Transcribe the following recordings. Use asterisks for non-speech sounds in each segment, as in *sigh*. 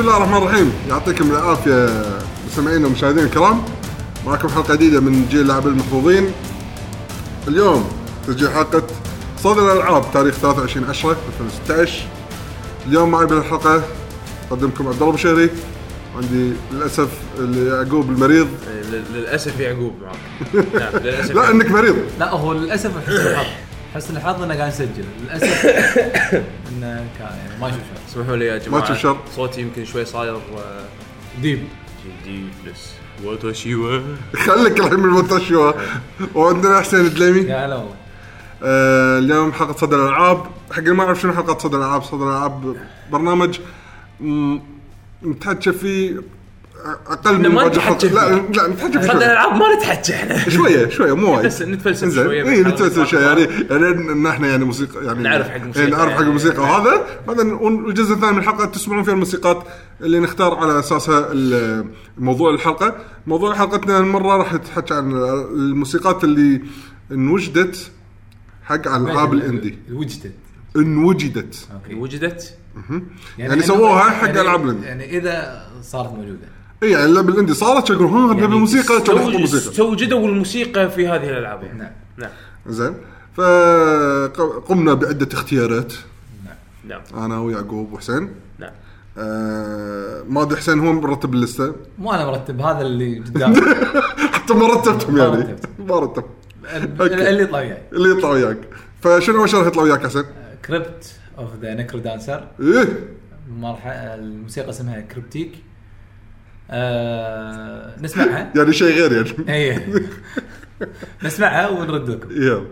بسم الله الرحمن الرحيم. يعطيكم العافية مستمعينا ومشاهدينا الكرام. معكم حلقة جديدة من جيل اللاعبين المحظوظين اليوم تسجيل حلقة صدر الألعاب تاريخ 23 10 2016 اليوم معي بالحلقة أقدمكم عبد الله بشيري. عندي للأسف يعقوب المريض. لل- للأسف يعقوب. معك *laughs* نعم للأسف لا. إنك مريض. لا هو للأسف حسن الحظ إنه قاعد نسجل. للأسف إنه كان يعني ما يشوف شيء اسمحوا لي يا جماعة. تشوف شر. صوتي يمكن شوي صاير آه، deep. جديد بس واتوشيوا خليك الحين من المستشفى وعندنا حسين الدليمي. يا هلا والله. آه اليوم حلقة صدر الألعاب. حق اللي ما يعرف شنو حلقة صدر الألعاب صدر الألعاب برنامج مم، نتحكى فيه أقل من ما نتحكى. لا. لا نتحكى شوي. الالعاب ما نتحكى إحنا شوية شوية مو وايد بس نتفلسف. شوية اي. نتفلسف شوية يعني يعني أن إحنا يعني موسيقى يعني نعرف حق موسيقى إيه، نعرف حق يعني. الموسيقى وهذا بعدين والجزء الثاني من الحلقة تسمعون فيها الموسيقات اللي نختار على أساسها موضوع الحلقة موضوع حلقتنا المرة راح تحكي عن الموسيقات اللي انوجدت حق ألعاب الإندي وجدت انوجدت أوكي وجدت يعني إنه- سووها حق يعني- ألعاب الإندي. يعني إذا صارت موجودة اي يعني اللعبة الاندي صارت يقولون؟ ها نبي يعني موسيقى استو- موسيقى؟ استوجدوا الموسيقى في هذه الألعاب. يعني نعم. نعم. زين. فقمنا بعدة اختيارات. نعم. أنا ويعقوب وحسين. نعم. آه ما أدري حسين هو مرتب اللسته مو أنا مرتب هذا اللي *laughs* قدامي حتى ما رتبتهم يعني. ما رتب. اللي طلع وياي اللي يطلع وياك. فشنو أول شيء يطلع وياك حسين؟ Crypt of the NecroDancer إيه. الموسيقى اسمها Crypteque آه نسمعها. يعني شيء غير يعني. اي *laughs* نسمعها ونرد لكم يلا.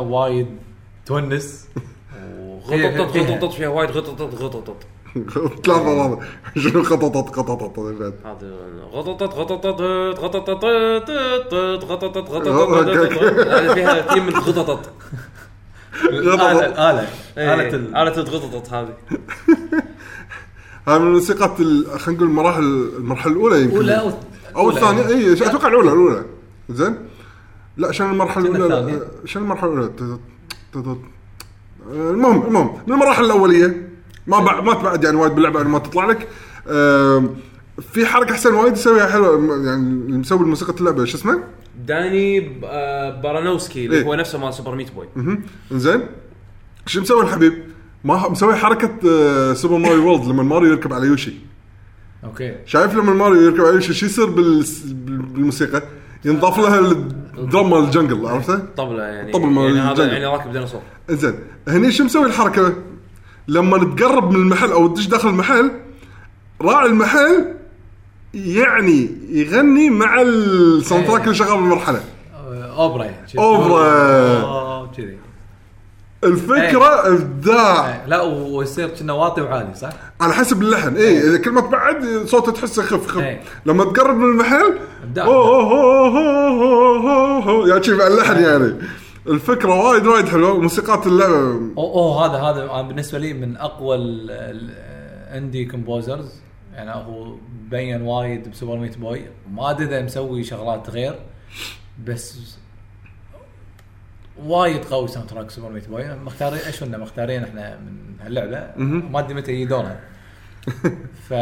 وايد. تونس. غططت غططت فيها وايد غططت غططت. *laughs* ثلاثة ثلاثة شنو خططت خططت هذا غططت غططت غططت غططت غططت. غططت *laughs* فيها ثيم من غططت. الاله الاله إيه، آلة ال- آلة الغططط هذه. *laughs* هاي من موسيقات ال- خلينا نقول المراحل المرحلة الأولى يمكن. أولى أو أو الثانية اي أتوقع الأولى الأولى. زين؟ لا عشان المرحلة الأولى. لا، عشان المرحلة الأولى المهم المهم من المراحل الأولية ما بعد ما تبعد يعني وايد باللعبة ما تطلع لك في حركة حسين وايد يسويها حلوة يعني مسوي موسيقى اللعبة شو اسمه؟ داني آه، بارانوسكي اللي إيه. هو نفسه مال Super Meat Boy. زين شو مسوي الحبيب؟ ما مسوي حركة آه، Super Mario World لما ماريو يركب على يوشي okay شايف لما ماريو يركب على يوشي شو يصير بالس- بالموسيقى؟ ينضاف لها ال drum مال ال jungle عرفته؟ طبلة يعني طبل مال يعني هذا. يعني راكب ديناصور زين هني شو مسوي الحركة؟ لما تقرب من المحل أو تدش داخل المحل راعي المحل يعني يغني مع ال sound track اللي شغال بالمرحلة أوبرا يعني شي. الفكرة ابداع إيه، لا و- ويصير كنا واطي وعالي صح؟ على حسب اللحن. اي إذا كل ما تبعد صوته تحسه خف خف. إيه. لما تقرب من المحل أوه أوه أوه أوه يعني شي مع اللحن يعني. الفكرة وايد وايد حلوة. وموسيقات اللعبة. اوه اوه هذا هذا بالنسبة لي من أقوى ال indie composers يعني هو بين وايد ب Super Meat Boy. ما أدري إذا مسوي شغلات غير بس وايد قوي sound track Super Meat Boy. مختارين إيش قلنا؟ مختارين إحنا من هاللعبة. ما ادري متى يجدونها *laughs* ف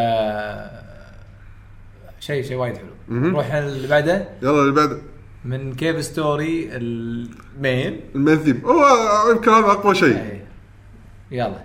شيء شيء وايد حلو. نروح اللي بعده. يلا اللي بعد من Cave Story ال main ال main theme هو يمكن هذا أقوى شيء. إيه. يلا.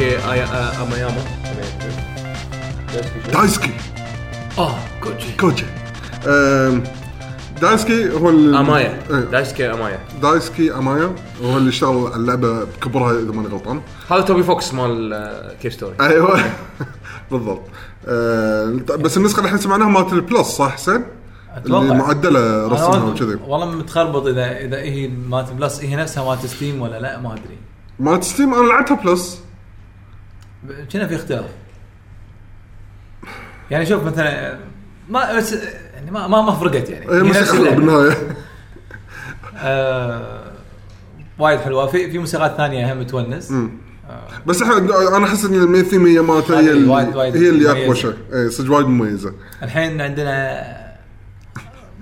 آي- آ- اماياما دايسكي آه كوتشي كوجي آم، دايسكي هو ال- امايا إيه، دايسكي امايا دايسكي امايا هو اللي اشتغل اللعبه بكبرها اذا ماني غلطان هذا توبي فوكس مال آه، Cave Story أيوه بالضبط آه، بس النسخه اللي إحنا سمعناها مالت ال Plus صح حسين؟ أتوقع. اللي معدله رسمها وكذي. والله متخربط اذا إذا هي مالت Plus هي نفسها مالت Steam ولا لا؟ ما أدري. مالت Steam أنا لعبتها Plus كنا في اختلاف يعني شوف مثلا ما بس يعني ما ما, ما فرقت يعني. هي هي نفس موسيقى حلوة اللعبة. بالنهاية. آه وايد حلوة. في في موسيقات ثانية هم tunes. بس إحنا أنا أحس إن ال main theme هي مالتها هي اللي وايد- وايد هي اللي أقوى. شيء. اي صدق وايد مميزة. الحين عندنا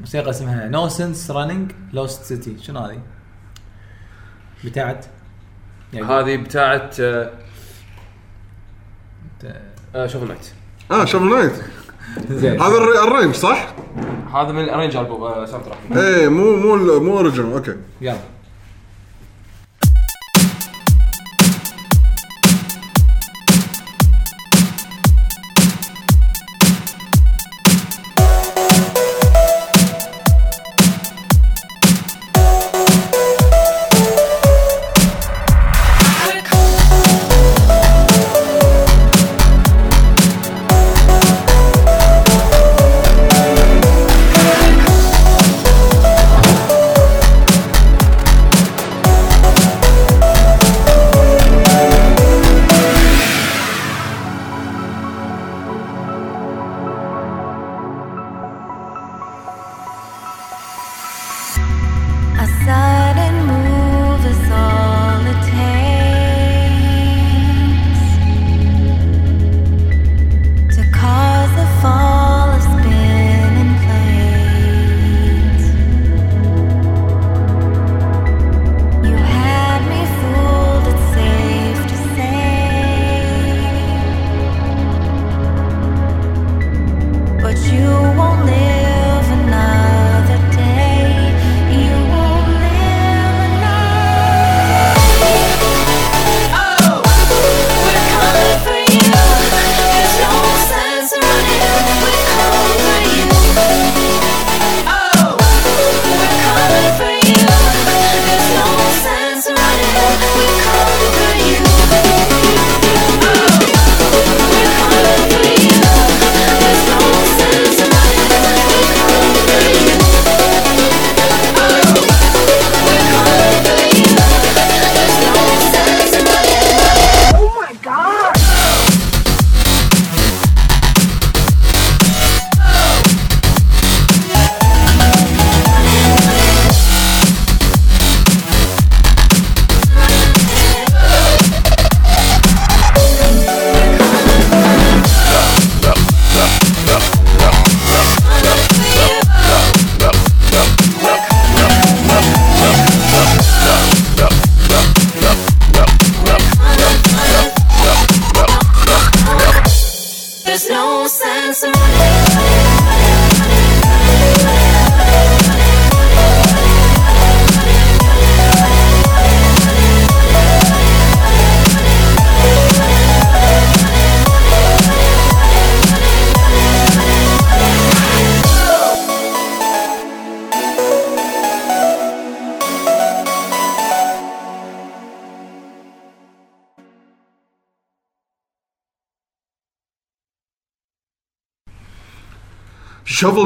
موسيقى اسمها No Sense Running Lost City شنو هذه؟ بتاعت؟ يعني هذه بتاعت آه، آه، Shovel Knight آه Shovel Knight زين. هذا الري- ال arrange صح؟ هذا من ال arrange album sound track إيه مو مو ال- مو original okay. يلا.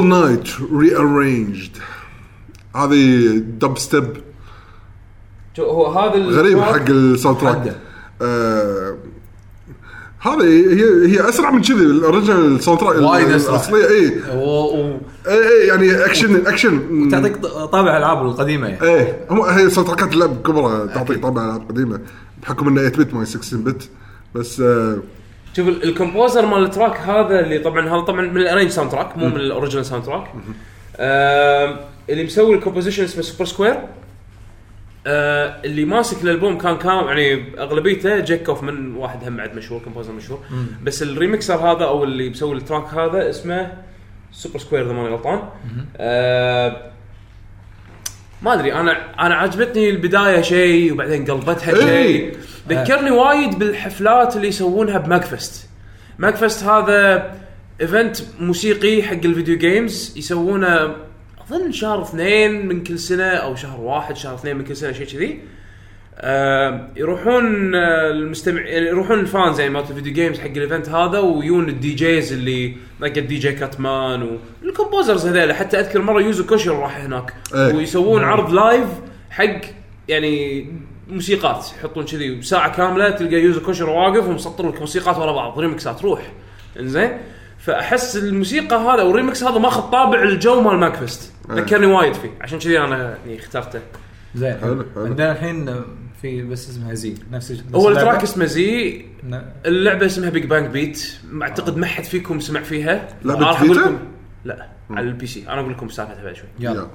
Knight rearranged هذه دب ستيب هو هذا غريب حق ال sound track. آه هذه هي هي أسرع من كذي ال original ال sound track وايد. الأصلية. اي و- اي اي يعني action action تعطيك ط- طابع الألعاب القديمة يعني. إيه. هم هي sound track ات اللعب كبرى تعطيك طابع العاب قديمه بحكم انه 8 bit ما 16 bit بس آه شوف ال- ال composer مال ال track هذا اللي طبعا هذا طبعا من ال arrange sound track مو من ال original sound track اللي مسوي ال composition اسمه Super Square آه اللي ماسك الألبوم كان كان يعني أغلبيته جيك كوفمان واحد هم بعد مشهور composer مشهور. بس ال remixer هذا أو اللي مسوي ال track هذا اسمه Super Square إذا ماني غلطان. آه ما أدري أنا أنا عجبتني البداية شيء وبعدين قلبتها. شيء. ذكرني وايد بالحفلات اللي يسوونها ب MAGFest MAGFest هذا event موسيقي حق ال video games يسوونه أظن شهر اثنين من كل سنة أو شهر واحد شهر اثنين من كل سنة شيء كذي. آه يروحون آه المستمع يعني يروحون ال fans يعني مالت ال video games حق ال event هذا ويون ال DJs اللي like ال DJ CutMan وال composers هذول حتى أذكر مرة يوزو كوشيرو راح هناك. إيه. ويسوون عرض live حق يعني موسيقات. يحطون كذي ساعه كاملة تلقى Yuzo Koshiro واقف ومسطر لك موسيقات ورا بعض. ريمكسات روح إنزين؟ فأحس الموسيقى هذا والريمكس هذا ماخذ طابع الجو مال MAGFest إيه. ذكرني وايد فيه. عشان كذي أنا يعني اخترته. زين. حلو، حلو. عندنا الحين في بس اسمها زي نفس هو اللعبة. ال track اسمه زي اللعبة اسمها Big Bang Beat أعتقد ما حد فيكم سمع فيها. أقول فيتا؟ لا على البي سي أنا أقول لكم سالفتها بعد شوي. يلا.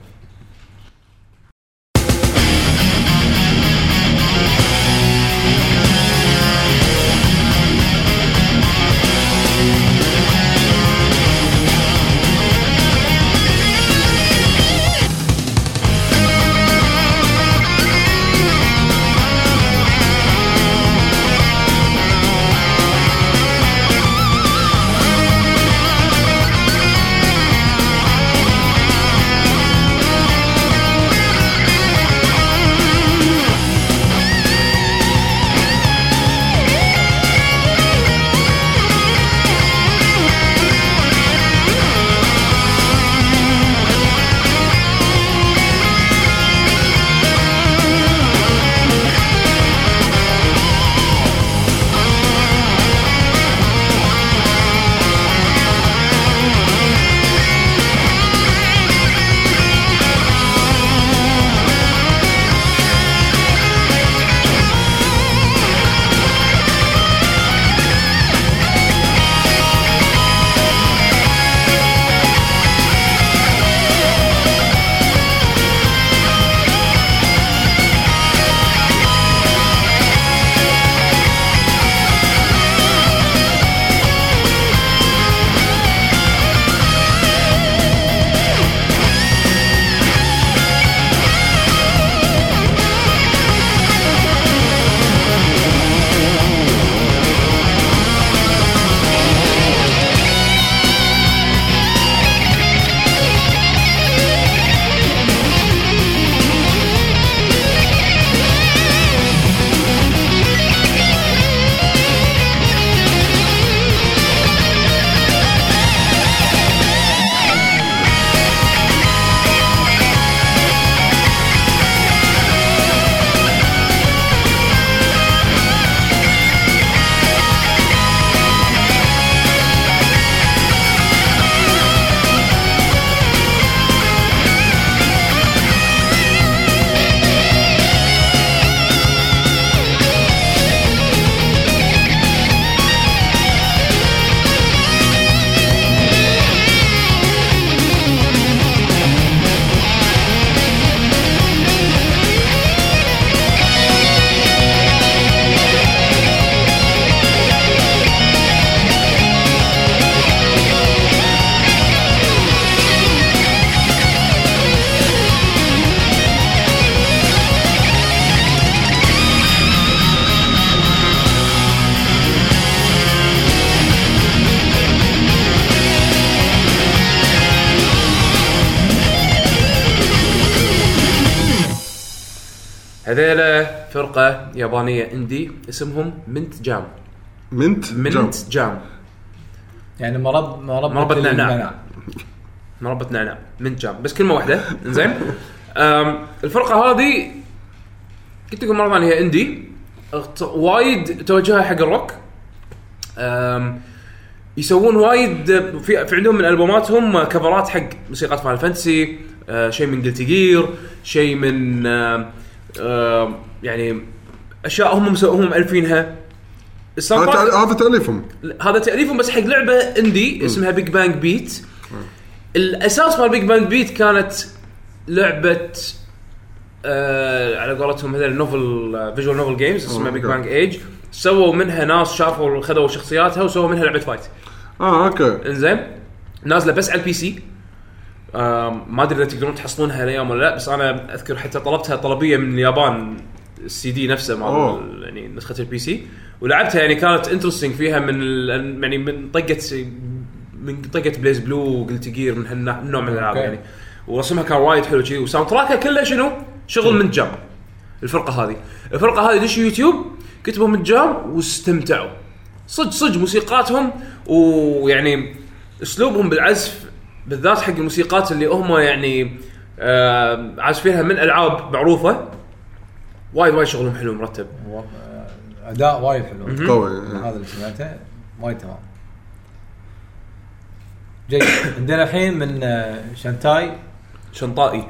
هذيلا فرقة يابانية indie اسمهم Mint Jam Mint Mint Jam. Jam يعني مرب مربى مربى نعناع. مربى نعناع. Mint Jam بس كلمة واحدة. زين الفرقة هذه قلت لكم مرة ثانية هي indie وايد توجهها حق الروك. أم، يسوون وايد في, في عندهم من ألبوماتهم كفرات حق موسيقات Final Fantasy آه، شيء من Guilty Gear شيء من آم، يعني اشياء هم مسو- هم مالفينها ال sound هذا هذا تأليفهم. هذا تأليفهم بس حق لعبة indie اسمها Big Bang Beat الأساس مال Big Bang Beat كانت لعبة آه على قولتهم هذول novel visual novel games اسمها Big. Bang Age سووا منها ناس شافوا خذوا شخصياتها وسووا منها لعبة fight آه okay إنزين. نازلة بس على ال PC ما أدري إذا تقدرون تحصلونها الأيام ولا لا بس أنا أذكر حتى طلبتها طلبية من اليابان السي دي نفسه. ال- يعني نسخة ال PC ولعبتها يعني كانت interesting فيها من يعني من طقة من طقة BlazBlue و Guilty Gear من هالنوع من الألعاب. يعني. ورسمها كان وايد حلو كذي و soundtrack ها كله شنو؟ شغل Mint Jam الفرقة هذه. الفرقة هذه دش يوتيوب كتبوا من جاب واستمتعوا. صدق صدق موسيقاتهم ويعني أسلوبهم بالعزف بالذات حق الموسيقات اللي هم يعني آه عازفينها من ألعاب معروفة. وايد وايد شغلهم حلو مرتب. و- أداء وايد حلو. قوي. هذا اللي سمعته. وايد تمام. جيد. عندنا الحين من آه، شانتاي. شنطائي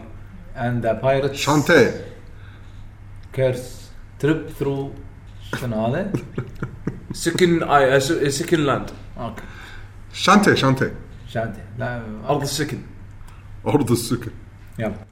اند بايرتس شانتي كيرس تريب ثرو شنو هذا؟ *laughs* سكن آي سكن لاند أوكي. شانتي شانتي شانتي لا أرض السكن. أرض السكن. يلا.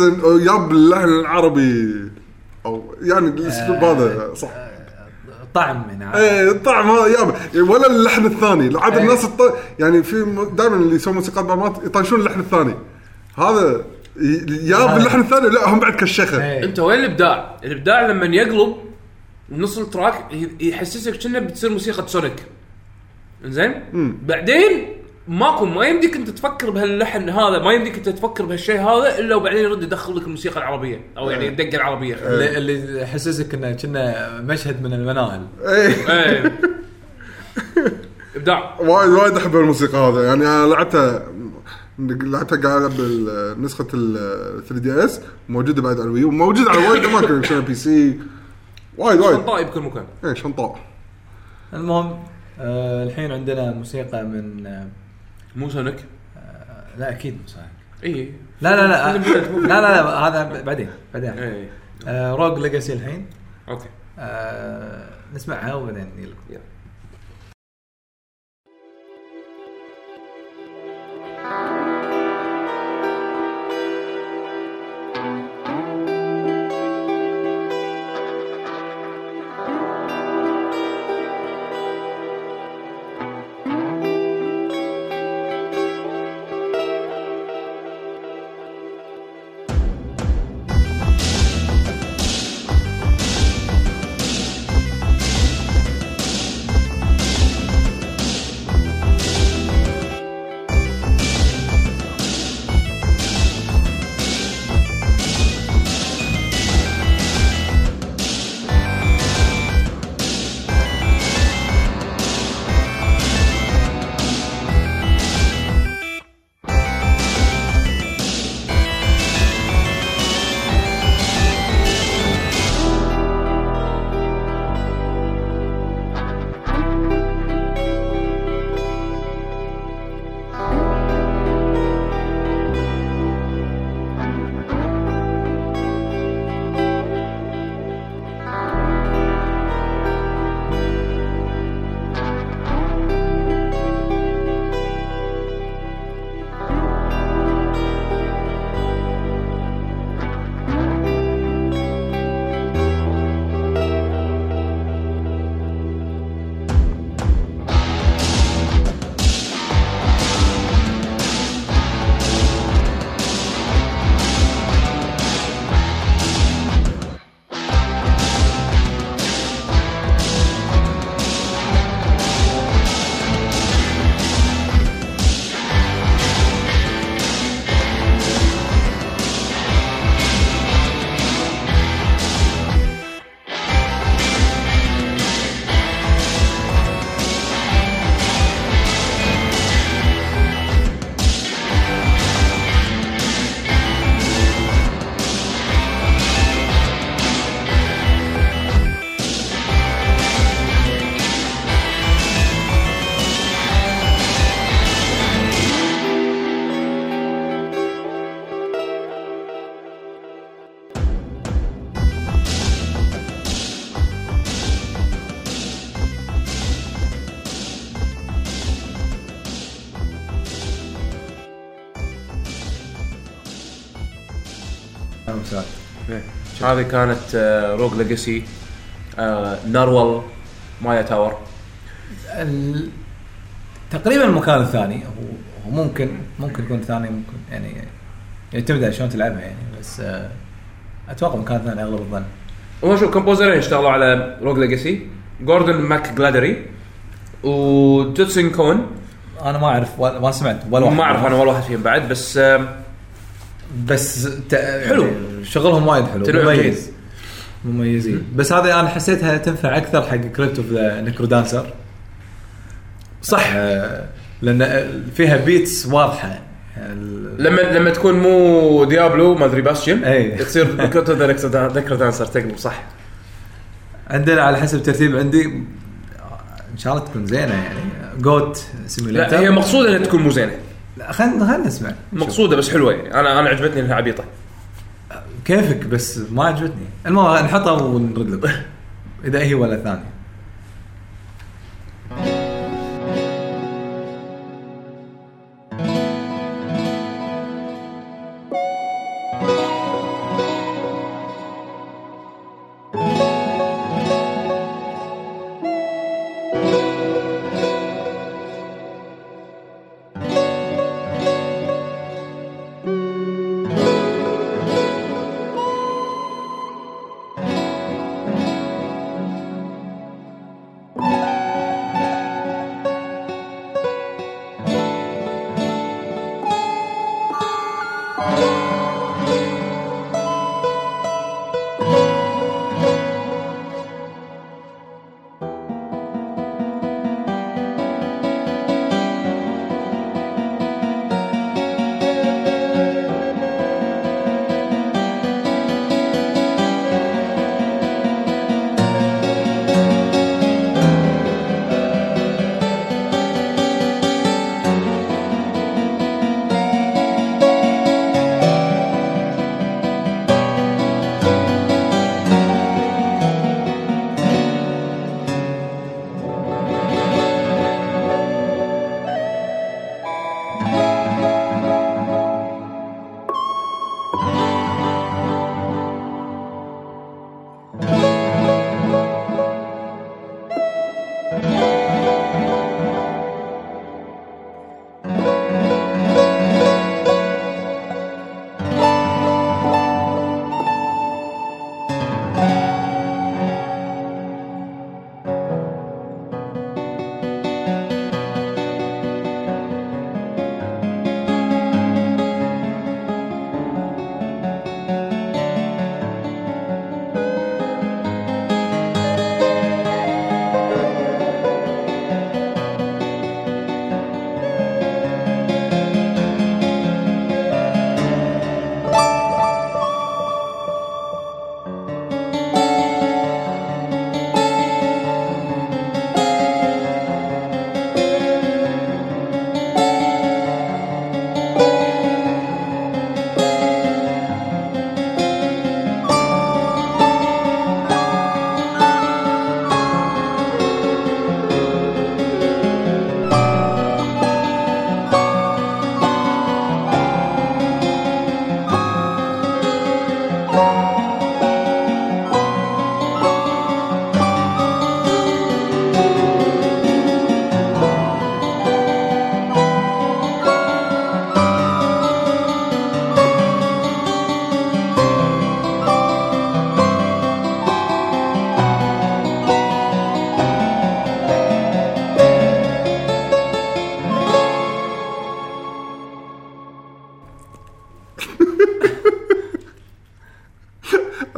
انه ياب اللحن العربي أو يعني الأسلوب هذا صح. طعم هنا. إيه الطعم هذا ياب ولا اللحن الثاني. عاد الناس الط... يعني في دائما اللي يسوون موسيقات بامات يطنشون اللحن الثاني. هذا ياب هذا. اللحن الثاني لا هم بعد كشخه إيه. أنت وين الإبداع؟ الإبداع لما يقلب نص ال track يحسسك كأنه بتصير موسيقى Sonic. زين بعدين ماكو ما يمديك انت تفكر بهاللحن هذا ما يمديك انت تفكر بهالشيء هذا إلا وبعدين يرد يدخل لك الموسيقى العربية أو يعني الدقه العربية. اللي اللي يحسسك إنه كنا مشهد من المناهل إيه. إيه. ابداع. وايد وايد أحب الموسيقى هذا. يعني أنا لعبتها لعبتها قاعد العب نسخه ال 3 DS موجودة بعد على ال Wii وموجوده على وايد أماكن *laughs* عشان PC. وايد وايد. Shantae بكل مكان. إيه Shantae. المهم آه الحين عندنا موسيقى من آه مو Sonic؟ لا أكيد مو صحيح. إي. لا لا لا لا لا, لا *laughs* هذا بعدين بعدين. آه Rogue Legacy الحين. okay. آه نسمعها وبعدين نجي لكم يلا. هذه كانت آه، Rogue Legacy Narwhal Maya Tower. تقريبا المكان الثاني هو ممكن ممكن يكون ثاني ممكن يعني يعتمد على شلون تلعبها يعني بس آه، أتوقع مكان ثاني أغلب الظن. هو شو composer ين اشتغلوا على Rogue Legacy Gordon McGladdery و Judson Cowan. أنا ما أعرف ما سمعت ولا واحد. ما أعرف أنا ولا واحد فيهم بعد بس بس ت... حلو. شغلهم وايد حلو. مميز. مميزين. بس هذه أنا حسيتها تنفع أكثر حق Crypt of the NecroDancer صح. آه لأن فيها beats واضحة. لما لما تكون مو Diablo ما أدري Bastion إي. تصير Crypt NecroDancer تقلب صح. عندنا على حسب الترتيب عندي إن شاء الله تكون زينة يعني. Goat Simulator لا هي مقصودة إنها تكون مو زينة. خلينا خلينا نسمع. مقصودة بس حلوة. يعني أنا أنا عجبتني إنها عبيطة. كيفك؟ بس ما عجبتني. المهم نحطها ونرد إذا هي ولا ثانية.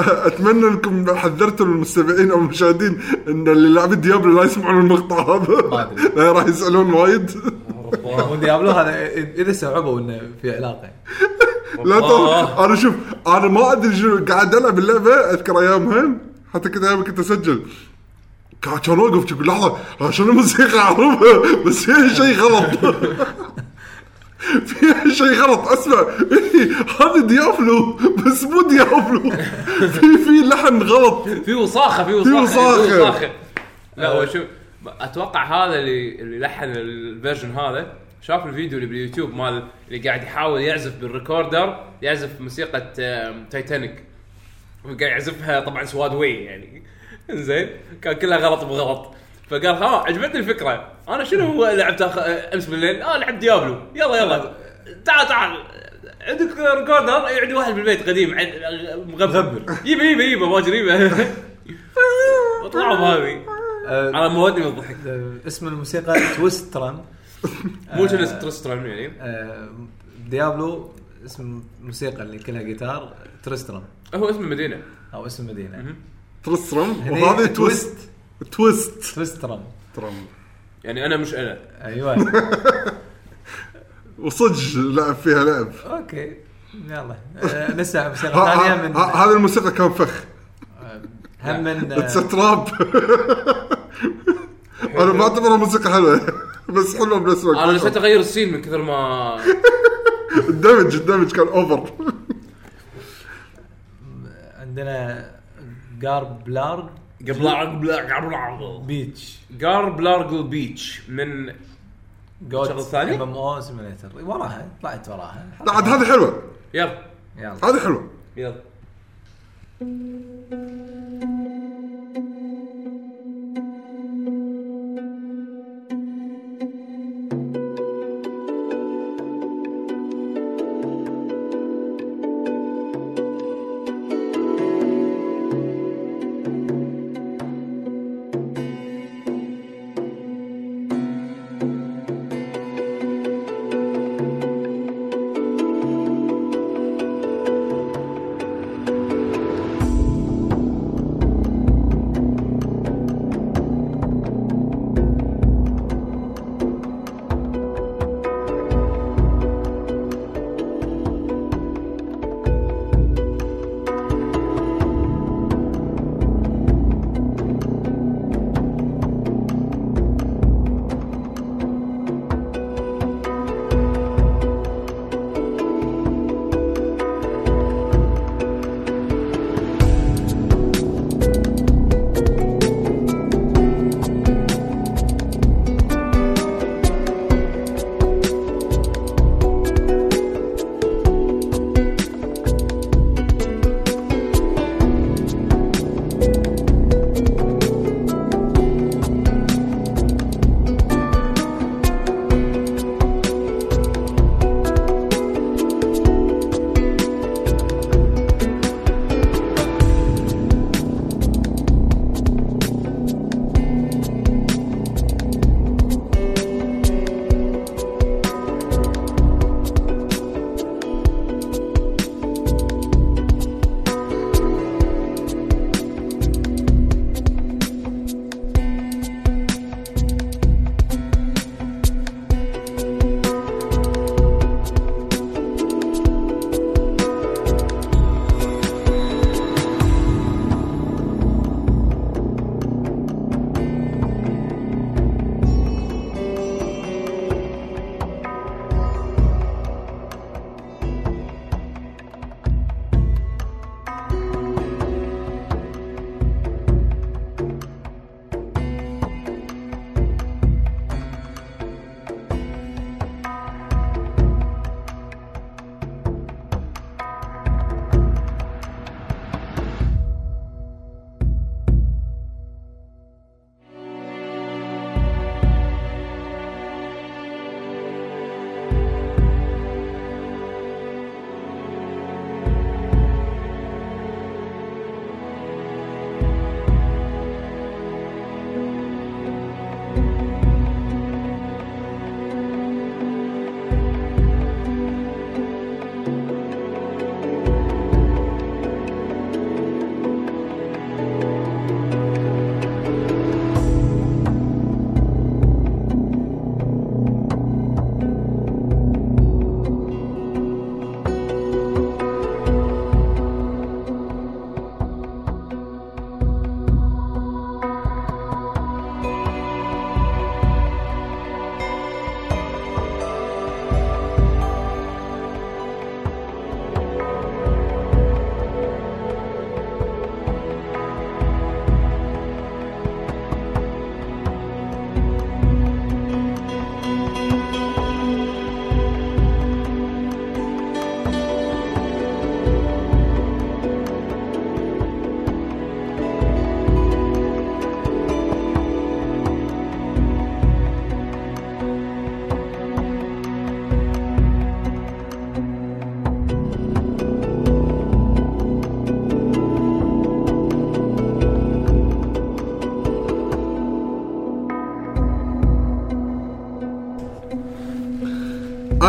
أتمنى أنكم حذرتوا المستمعين أو المشاهدين إن اللي لاعبين ديابلو لا يسمعون المقطع هذا. راح يسألون وايد. وديابلو هذا إذا استوعبوا إنه في علاقة. لا ترى آه. أنا شوف أنا ما أدري شنو قاعد ألعب اللعبة أذكر ايامها حتى كنت أيام كنت أسجل. كان اوقف أقول لحظة شنو الموسيقى أعرفها؟ بس فيها شيء غلط. *laughs* فيها شيء غلط. أسمع إيه، هذا Diablo بس مو Diablo. في في لحن غلط. في وصاخه في وصاخه وصاخة. لا هو شوف أتوقع هذا اللي اللي لحن ال version هذا. شاف الفيديو اللي باليوتيوب مال اللي قاعد يحاول يعزف بال recorder يعزف موسيقى تايتانيك وقاعد يعزفها طبعا سواد وي يعني. *laughs* زين كان كلها غلط بغلط. فقال ها عجبتني الفكرة. أنا شنو لعبت آخ- أمس بالليل؟ آه لعبت Diablo يلا يلا. تعال تعال. عندك recorder عندي واحد بالبيت قديم مغبر يبه يبه يبه باجر يبه وطلعوا *laughs* بهذه آه، أنا مودني من الضحك. آه، اسم الموسيقى Twistram مو كنا Tristram يعني؟ آه، Diablo اسم الموسيقى اللي كلها جيتار Tristram هو اسم المدينة. أو اسم المدينة. Tristram هني وهذه تويست تويست تويسترام ترم يعني أنا مش أنا. أيوه. *laughs* وصدق لعب فيها لعب. okay. يلا. آه، نسمع موسيقى ثانية من هذه الموسيقى كان فخ. هم من it's a trap *laughs* أنا ما اعتبرها موسيقى حلوة. *laughs* بس حلوة بنفس الوقت أنا نسيت أغير ال scene من كثر ما ال damage ال damage كان over عندنا جاربلار قبل قبل بيتش. جار بلارجل بيتش من جوت شغل ثاني؟ ام ام أو سيميليتر وراها طلعت وراها. لا عاد هذه حلوة. يلا. يلا. هذه حلوة. يلا.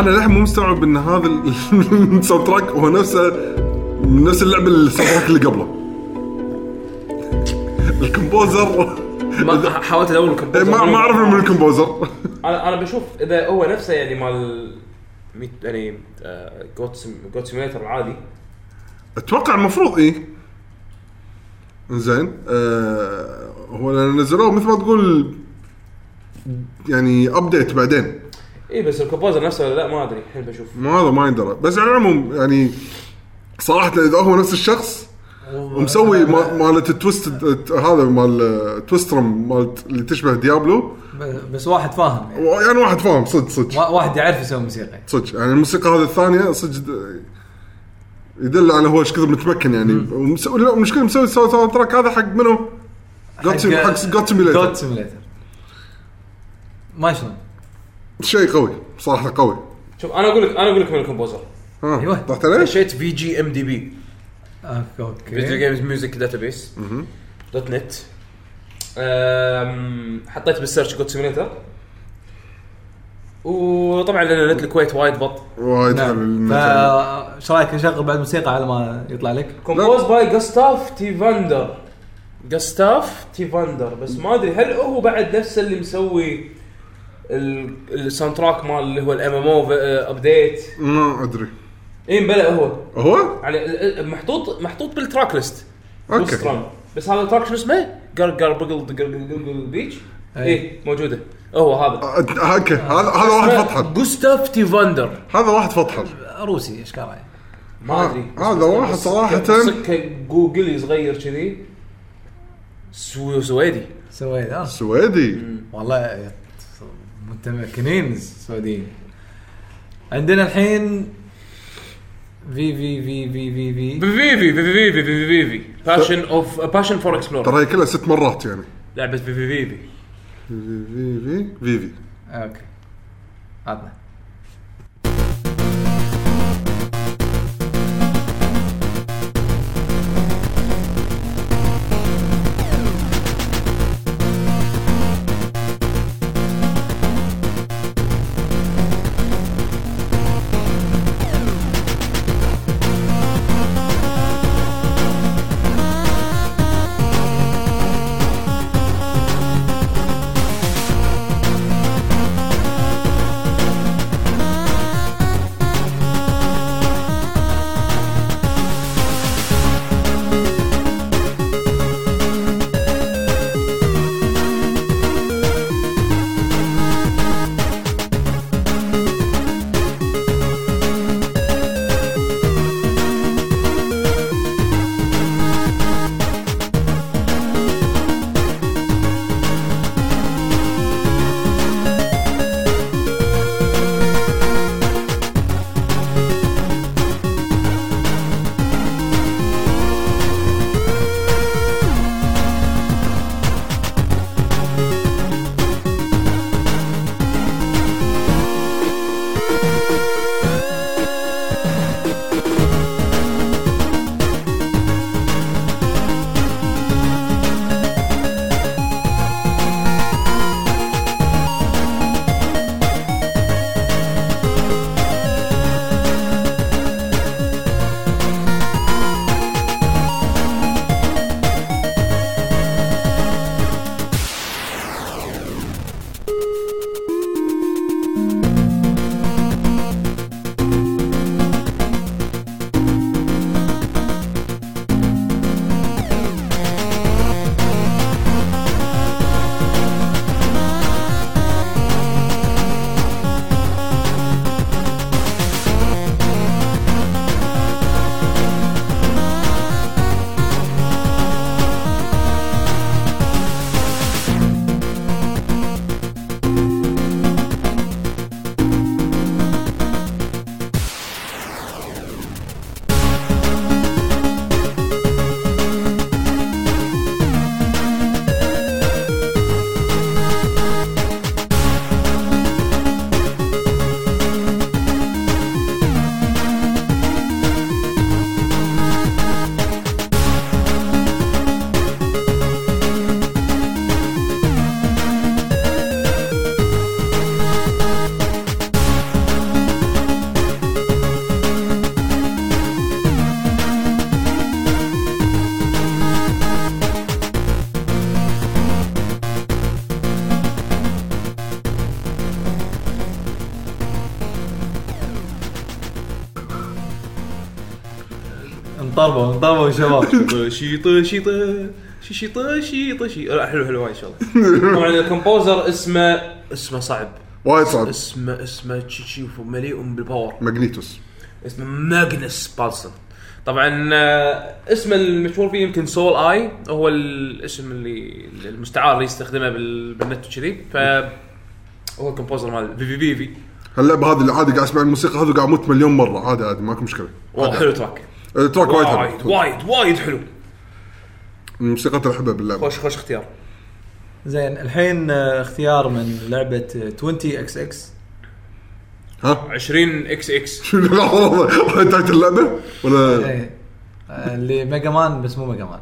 أنا للحين مو مستوعب إن هذا ال- *laughs* ال soundtrack هو نفسه من نفس اللعبة ال soundtrack اللي قبله. ال composer. ما حاولت أدور إيه، ال composer ما ما أعرف من ال composer. أنا أنا بشوف إذا هو نفسه يعني مال يعني Goat Goat Simulator العادي. أتوقع المفروض إيه. زين آه هو نزلوه مثل ما تقول يعني update بعدين. اي بس ال composer نفسه ولا لا؟ ما أدري الحين بشوف. ما هذا ما يندرى. بس على العموم يعني صراحة إذا هو نفس الشخص ومسوي ما- مالت ال twist هذا مال تويسترم مالت اللي تشبه Diablo. بس واحد فاهم. يعني. يعني واحد فاهم صدق صدق. وا- واحد يعرف يسوي موسيقى. صدق. يعني الموسيقى هذه الثانية صدق يدل على هو إيش كثر متمكن يعني. ومسوي لا المشكلة مسوي ال soundtrack هذا حق منو؟ Goat حق Goat Goat Simulator Simulator ما شلون. شيء قوي بصراحه قوي. شوف أنا أقول لك أنا أقول لك من ال composer ها أيوة. طحت عليه؟ خشيت في جي ام دي بي okay. Video okay Games Music Database dot net. أم، حطيت بال search Goat Simulator وطبعا لأن نت الكويت وايد بط. وايد حلو نعم المثل. فايش رأيك نشغل بعد موسيقى على ما يطلع لك؟ composed by Gustaf Tivander Gustaf Tivander بس ما أدري هل هو بعد نفسه اللي مسوي ال soundtrack مال اللي هو ال MMO update ما أدري. اي مبلا هو. هو؟ يعني محطوط محطوط بال tracklist. strong. بس هذا ال track شنو اسمه؟ جر جر بقل بيتش. أي. موجودة. هو هذا. okay. هذا هذا واحد فطحل Gustaf Tivander هذا واحد فطحل روسي إيش كان ما أدري. هذا واحد صراحة- سكه جوجلي صغير كذي. سو- سويدي. سويت ها سويدي. والله متمكنين السعوديين عندنا الحين في في في في في في في في في باشن اوف باشن فور اكسبلور ترى هي كلها ست مرات يعني لعبه في في في في في أوكي عطنا طربه من طربه وشباب شيطه *laughs* شيطه شيطه شيطه شيطه لا حلو حلو وايد ان شاء الله طبعا الكومبوزر اسمه اسمه صعب. وايد صعب. اسمه اسمه شي شي مليء بالباور ماجنيتوس اسمه ماجنس بالسون طبعا آه، اسمه المشهور فيه يمكن سول آي هو الاسم اللي المستعار اللي يستخدمه بال- بالنت وكذي. ف هو الكومبوزر مال في في في في. هاللعبه هذه اللي عادي قاعد أسمع الموسيقى هذه قاعد أموت مليون مرة. عادي عادي ماكو مشكلة. wow حلو track. ال track وايد وايد حلو. وايد وايد حلو. الموسيقى اللي احبها باللعبة. خوش خوش اختيار. زين الحين آه، اختيار من لعبة 20 إكس إكس ها؟ 20 إكس إكس لحظه انتهت اللعبة؟ ولا؟ إيه. آه، اللي Mega Man بس مو Mega Man.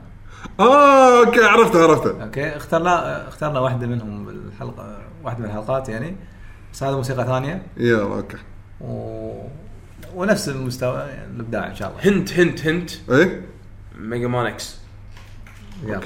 آه okay عرفته عرفته. okay اخترنا اخترنا واحدة منهم بالحلقة واحدة من الحلقات يعني. بس هذا موسيقى ثانية. يلا okay. و... ونفس المستوى يعني الإبداع إن شاء الله. hint hint hint إيه؟ Mega Man X يلا.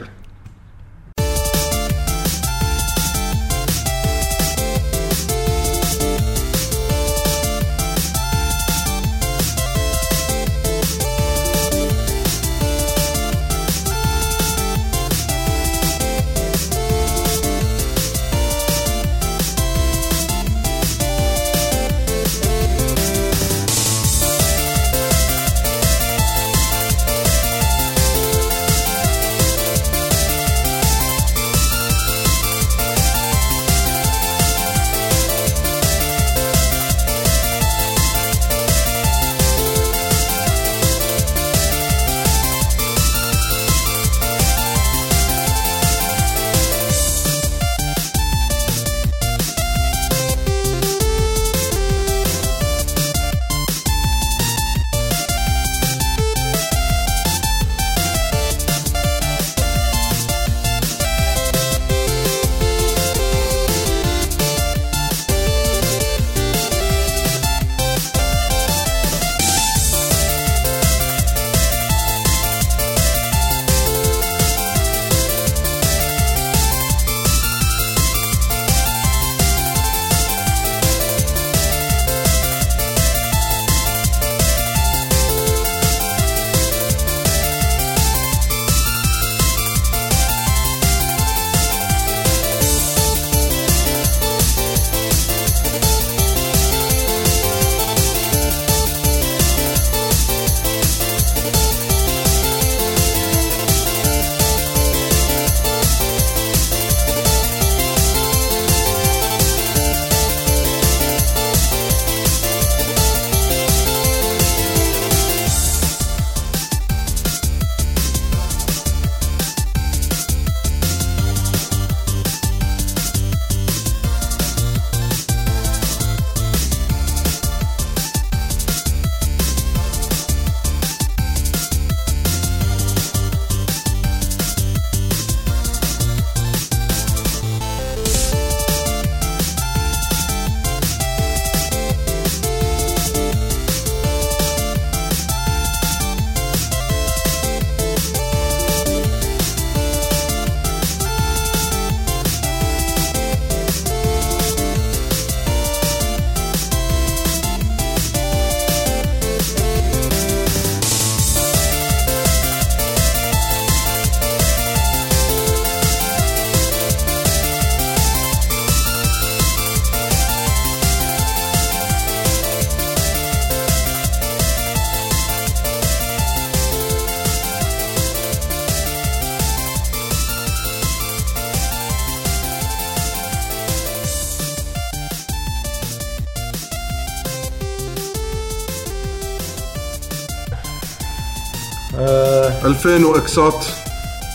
2000 و X ات.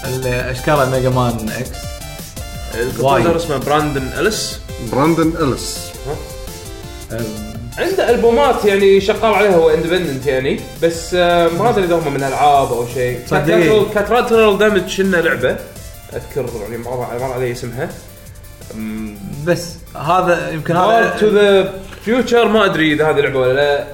اللي اشكاله Mega Man X؟ ال composer. اسمه Brandon Ellis. Brandon Ellis. عنده ألبومات يعني شغال عليها هو independent يعني بس آه، ما أدري إذا هم من ألعاب أو شيء. collateral damage كنا لعبة. أذكر يعني مر مر علي اسمها. بس هذا يمكن هذا to the future ما أدري إذا هذه لعبة ولا لا.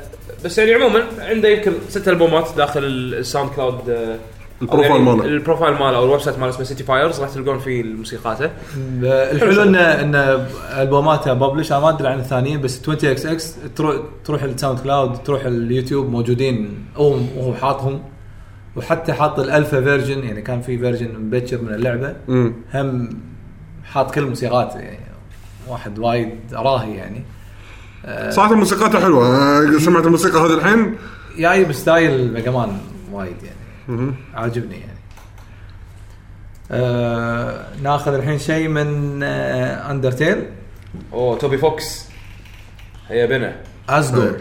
بس يعني عموما عنده يمكن ست ألبومات داخل ال SoundCloud آه، ال profile يعني ماله. ال profile ماله أو ال website ماله اسمه Cityfires راح تلقون فيه موسيقاته الحلو انه إن البوماتها ببلاش أنا ما أدري عن الثانيين بس 20 إكس إكس تروح تروح ال SoundCloud تروح اليوتيوب موجودين هو هو حاطهم. وحتى حاط ال alpha version يعني كان في version مبكر من اللعبة. هم حاط كل الموسيقات يعني واحد وايد راهي يعني. صراحة موسيقاته حلوة. سمعت الموسيقى هذه الحين جاي ب style Mega Man وايد يعني. عاجبني يعني. آه ناخذ الحين شيء من آه Undertale أوه Toby Fox. هيا بنا. Asgore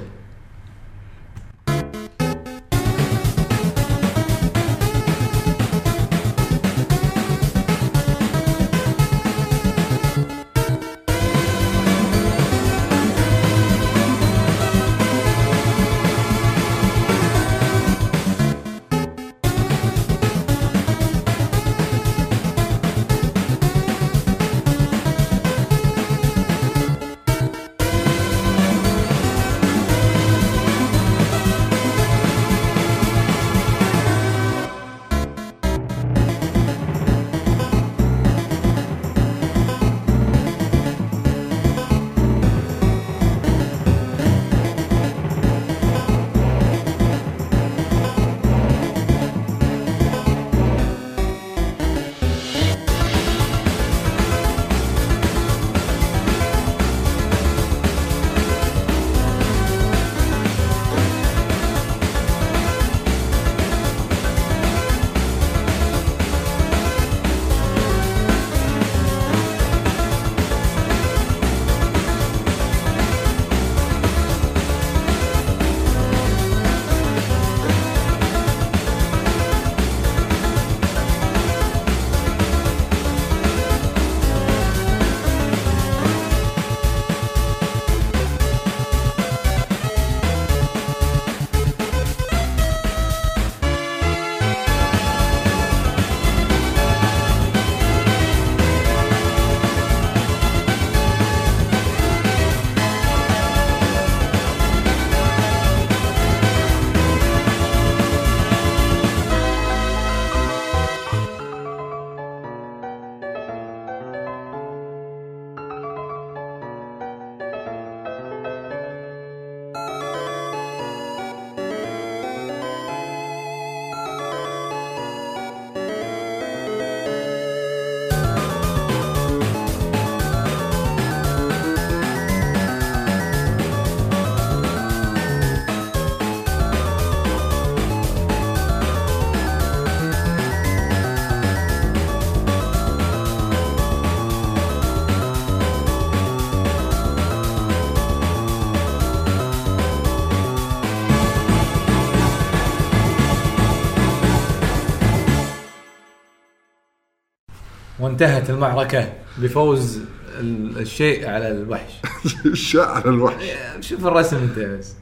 وانتهت المعركة بفوز ال- الشيء على الوحش. *laughs* الشاعر الوحش. شوف الرسم انت بس.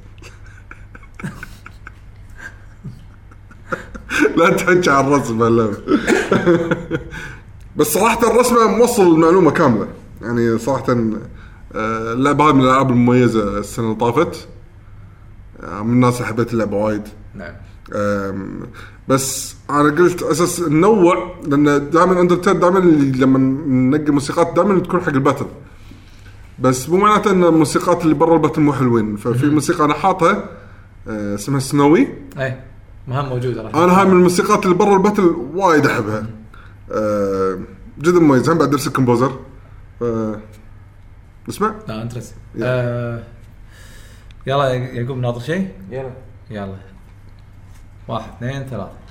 لا تحكي عن الرسم هاللعبة. بس صراحة الرسمة موصل المعلومة كاملة. يعني صراحة آه، اللعبة هذه من الألعاب المميزة السنة اللي طافت. آه، من الناس اللي حبيت اللعبة وايد. نعم. بس أنا قلت أساس ننوع لأن دائما Undertale دائما لما ننقي موسيقات دائما تكون حق ال battle. بس مو معناته إن الموسيقات اللي برا ال battle مو حلوين. ففي موسيقى أنا حاطها أه، اسمها Snowy اي مهم موجودة راح. أنا هاي من الموسيقات اللي برا ال battle وايد أحبها. أه، جدا مميز. هم بعد نفس ال composer. أه، اسمع. لا interest يلا. آه يعقوب ناطر شيء؟ يلا. يلا. واحد اثنين ثلاثة.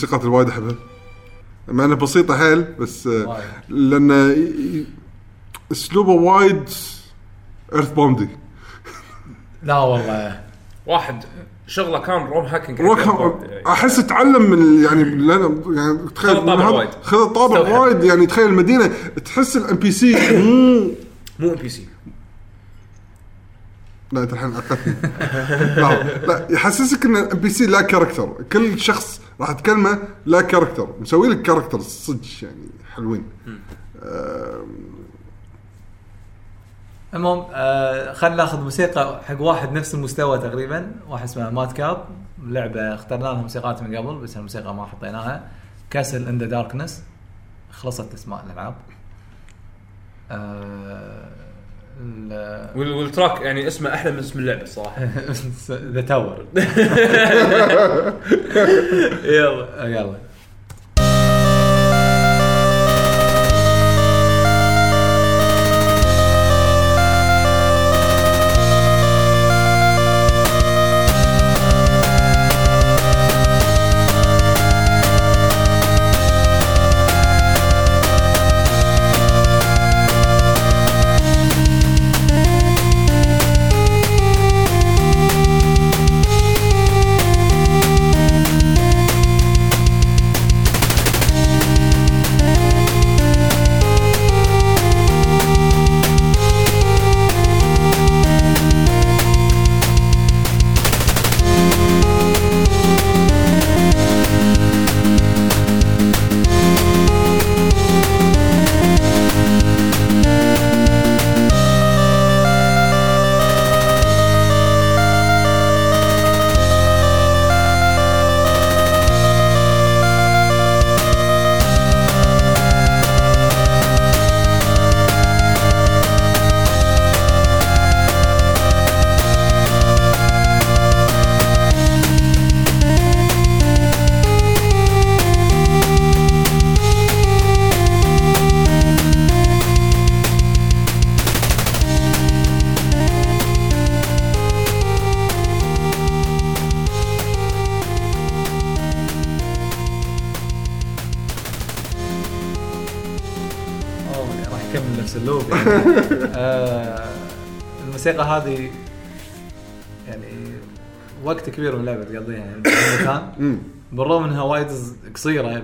الموسيقات اللي وايد أحبها. مع إنها بسيطة حيل بس آه، وايد. لأن اسلوبه وايد EarthBound ي لا والله. واحد شغلة كان ROM hacking rock أحس تعلم من يعني لأن يعني تخيل خذ الطابع هذا- وايد. خذ. وايد يعني تخيل المدينة تحس ال NPC مو MBC لا أنت الحين عقدتني. *laughs* لا لا يحسسك إن ال NPC لا character كل شخص راح تكلمه لا character مسوي لك character صدق يعني حلوين. المهم آه خلينا ناخذ موسيقى حق واحد نفس المستوى تقريبا. واحد اسمه Matt Kap. لعبة اخترنا لها موسيقات من قبل بس الموسيقى ما حطيناها. Castle in the Darkness خلصت أسماء الألعاب. آه وال- وال track يعني اسمه أحلى من اسم اللعبة الصراحه The Tower يلا. يلا.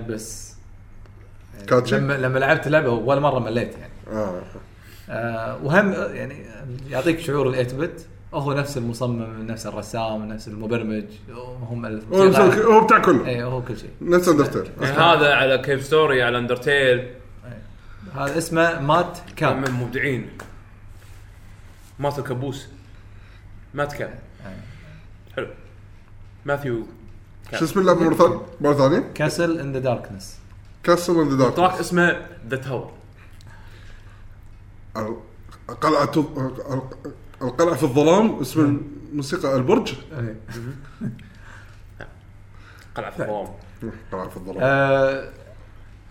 بس. يعني كاتشي؟ لما لما لعبت اللعبة ولا مرة مليت يعني. آه آه وهم يعني يعطيك شعور ال 8 بت هو نفس المصمم نفس الرسام نفس المبرمج. هم هو بتاع كله. اي هو كل شيء. نفس اندرتيل يعني هذا على كيف ستوري على اندرتيل هذا اسمه مات من كاب مبدعين ماتو كابوس مات كاب حلو. ماثيو شو اسم اللعبه مرة ثانية؟ مرة ثانية؟ Castle in the Darkness Castle in the track dark اسمه The Tower قلعه القلعة في الظلام اسم الموسيقى البرج. قلعة في الظلام. قلعة في الظلام. آه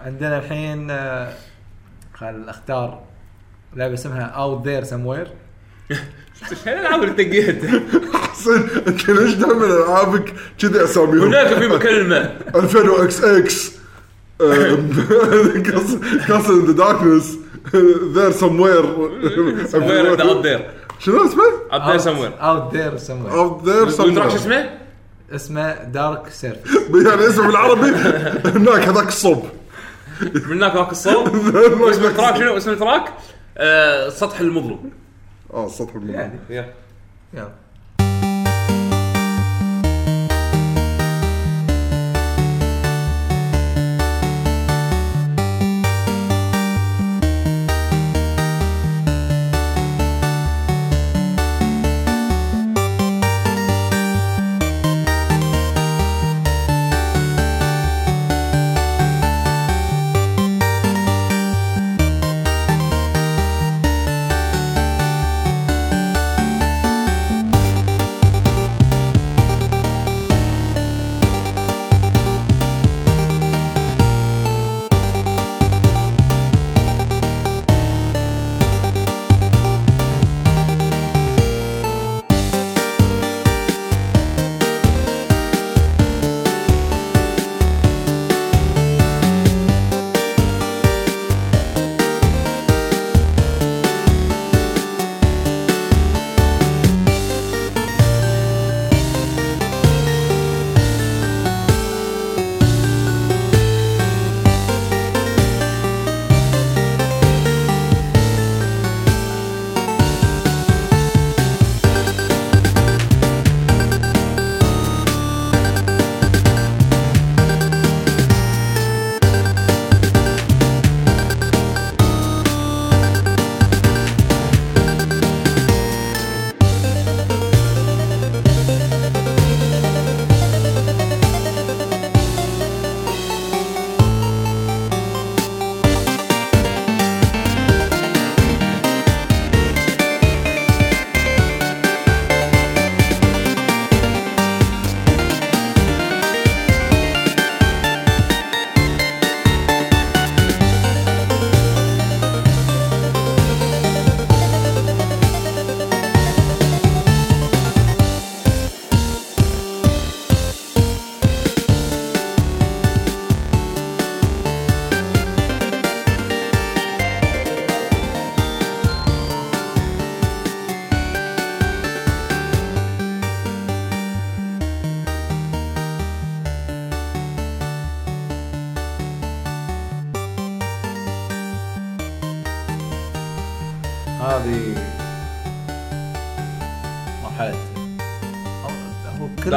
عندنا الحين آه خل أختار. لعبه اسمها Out There Somewhere إيش الالعاب اللي تقيتها؟ حسين أنت ليش دائما ألعابك كذي أساميهم؟ هناك في كلمه 2000 إكس. إكس كاسل ذا داركنس ذير سم وير وير اوت ذير شنو اسمه؟ اوت ذير سموير اوت ذير سموير اوت ذير سم والتراك شو اسمه؟ اسمه دارك سيرفيس يعني اسمه بالعربي هناك هذاك الصوب. من هناك ذاك الصوت *laughs* واسم التراك شنو؟ اسم التراك؟ آه، سطح المظلوم اه السطح المظلم يعني يلا.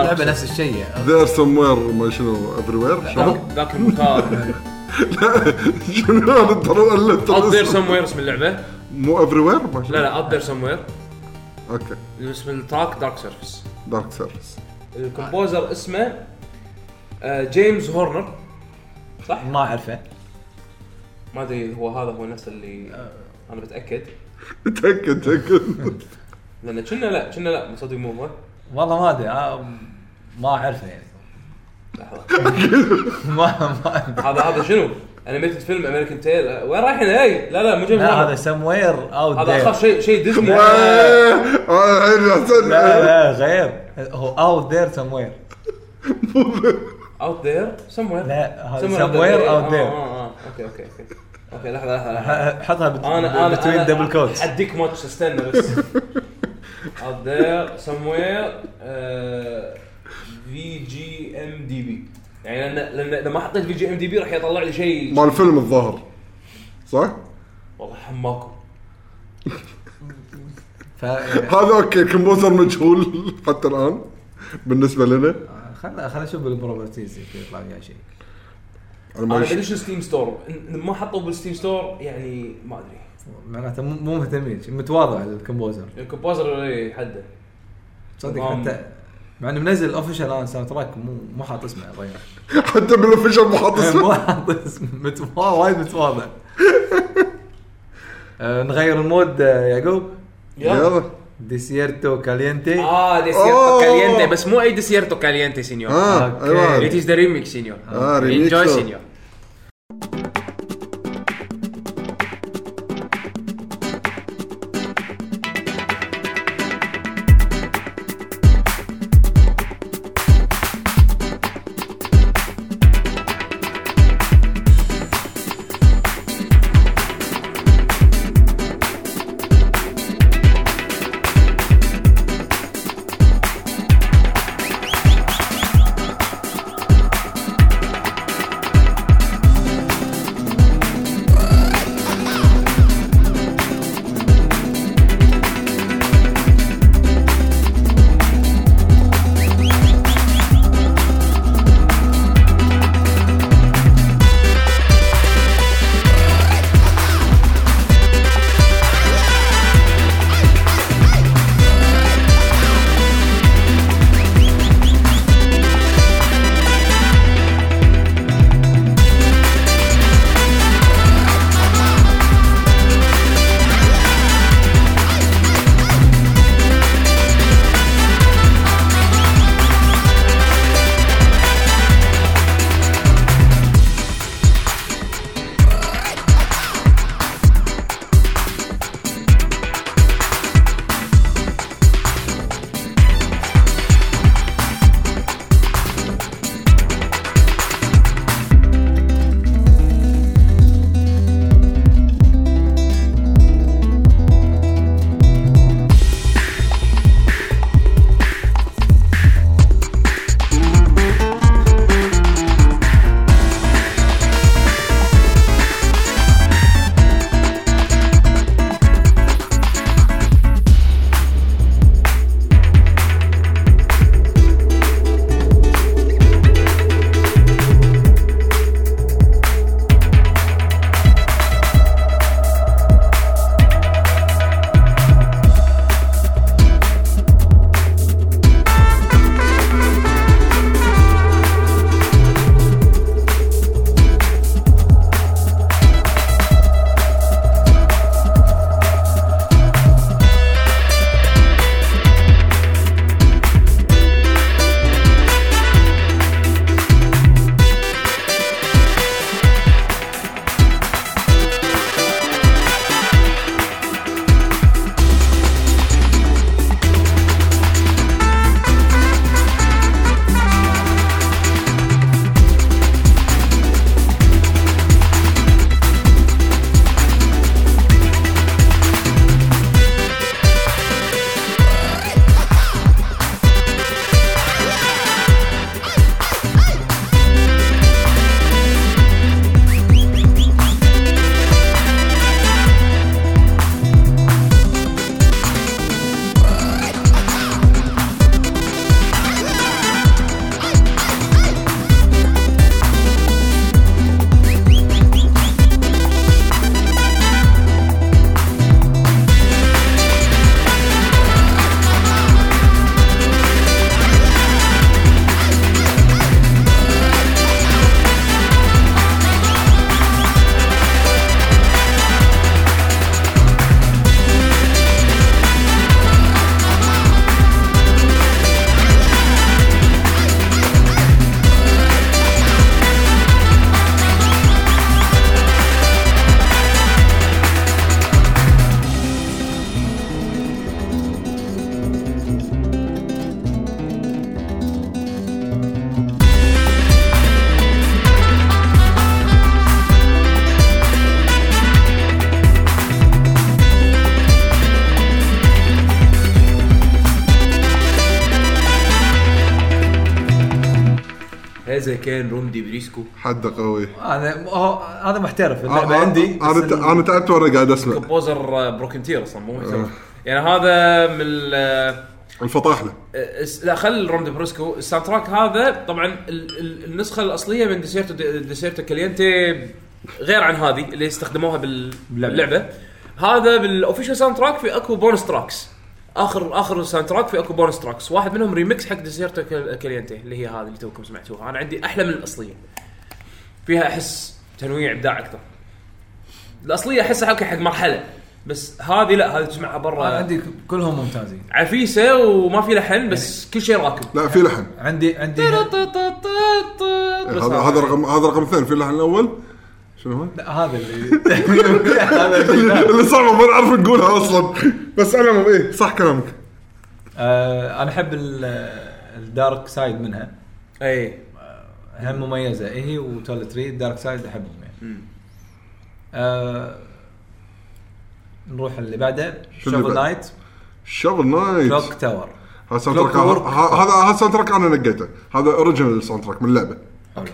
هو كل Dark لعبة Souls. نفس الشيء. ذير سموير ما شنو افري وير شنو؟ ذاك المكان *laughs* شنو هذا ترى ذير ترى سموير اسم اللعبة. مو افري وير ما شنو؟ لا لا اوت ذير سموير أوكي. اسم التراك دارك سيرفيس دارك سيرفيس الكومبوزر اسمه آه، جيمس هورنر صح؟ ما أعرفه. ما أدري هو هذا هو نفس اللي أنا بتاكد تاكد تاكد لأن كنا لا كنا لا صدق مو هو. والله ما أدري. آه، ما أعرفه يعني. *laughs* ما ما هذا هذا شنو؟ انيميتد فيلم امريكان تيل وين رايحين اي لا لا مو جيمس لا هذا سم وير اوت هذا اخاف شيء شيء ديزني *laughs* آه، احسن لا لا غير. هو اوت ذير سم وير اوت ذير سموير لا هذا سم وير اوت ذير أوكي أوكي أوكي أوكي لحظة لحظة لحظة. حطها بت- أنا أنا بتوين دبل كوتس حديك ماتش استنى بس. اوت ذير سموير في جي ام دي بي يعني لأن لأن اذا ما حطيت في جي ام دي بي راح يطلع لي شيء مال فيلم الظاهر. صح؟ والله حماكم ف *laughs* هذا أوكي كومبوزر مجهول حتى الآن بالنسبة لنا. خلنا خلنا نشوف بالبروبرتيز يمكن يطلع فيها شيء. أنا ما أنا يش- بدش ستيم ستور ما حطوا بالستيم ستور يعني ما أدري. معناته مو مو مهتمين متواضع ال composer ال composer إيه، حده. صدق. حتى مع إنه منزل official الان soundtrack مو مو حاط اسمه الرجال *laughs* حتى بال official مو حاط اسمه. *laughs* مو حاط اسمه. مت- وايد متواضع. *laughs* آه، نغير ال mood آه، يعقوب. يلا. Desierto Caliente آه Desierto. Caliente بس مو أي Desierto Caliente señor. آه. أيوه. It is the remix señor. آه، remix. enjoy señor. عزه كين رومدي بريسكو. حد قوي. هذا هو- هذا محترف. اللعبة آه، عندي. أنا أنا تعبت وأنا قاعد أسمع. كومبوزر بروكن تير أصلا مو محتوى يعني هذا من ال- الفطاحله الس- لا خل رومدي بريسكو. الساوند تراك هذا طبعا ال- ال- النسخة الأصلية من ديسيرتو ديسيرتو كالينتي غير عن هذه اللي استخدموها بال- باللعبة. هذا بالاوفيشال ساوند تراك في أكو بونس تراكس اخر آخر ساوند تراك في أكو بونس تراكس واحد منهم ريمكس حق ديسيرتو كال- كالينتي اللي هي هذه اللي توكم سمعتوها. أنا عندي أحلى من الأصلية. فيها أحس تنويع إبداع أكثر. الأصلية أحسها حق حق مرحلة. بس هذه لا هذه تسمعها برا. أنا عندي كلهم ممتازين. عفيسة وما في لحن بس كل شيء راكب. لا في لحن. عندي عندي هذا هذا رقم هذا رقم اثنين. في اللحن الأول؟ شنو هو؟ لا، هذا اللي *laughs* هذا اللي *laughs* صعبه ما نعرف نقولها أصلا. بس على العموم إيه صح كلامك. آه، أنا أحب ال- الدارك سايد منها. أي. هم مميزة. هي وتول تري الدارك سايد احبهم يعني آه نروح اللي بعده. شوفل؟ نايت شغل نايت كلوك تاور هذا ساوند تراك هذا هذا ساوند تراك أنا نقيته. هذا اوريجنال ساوند تراك من اللعبة. أوكي.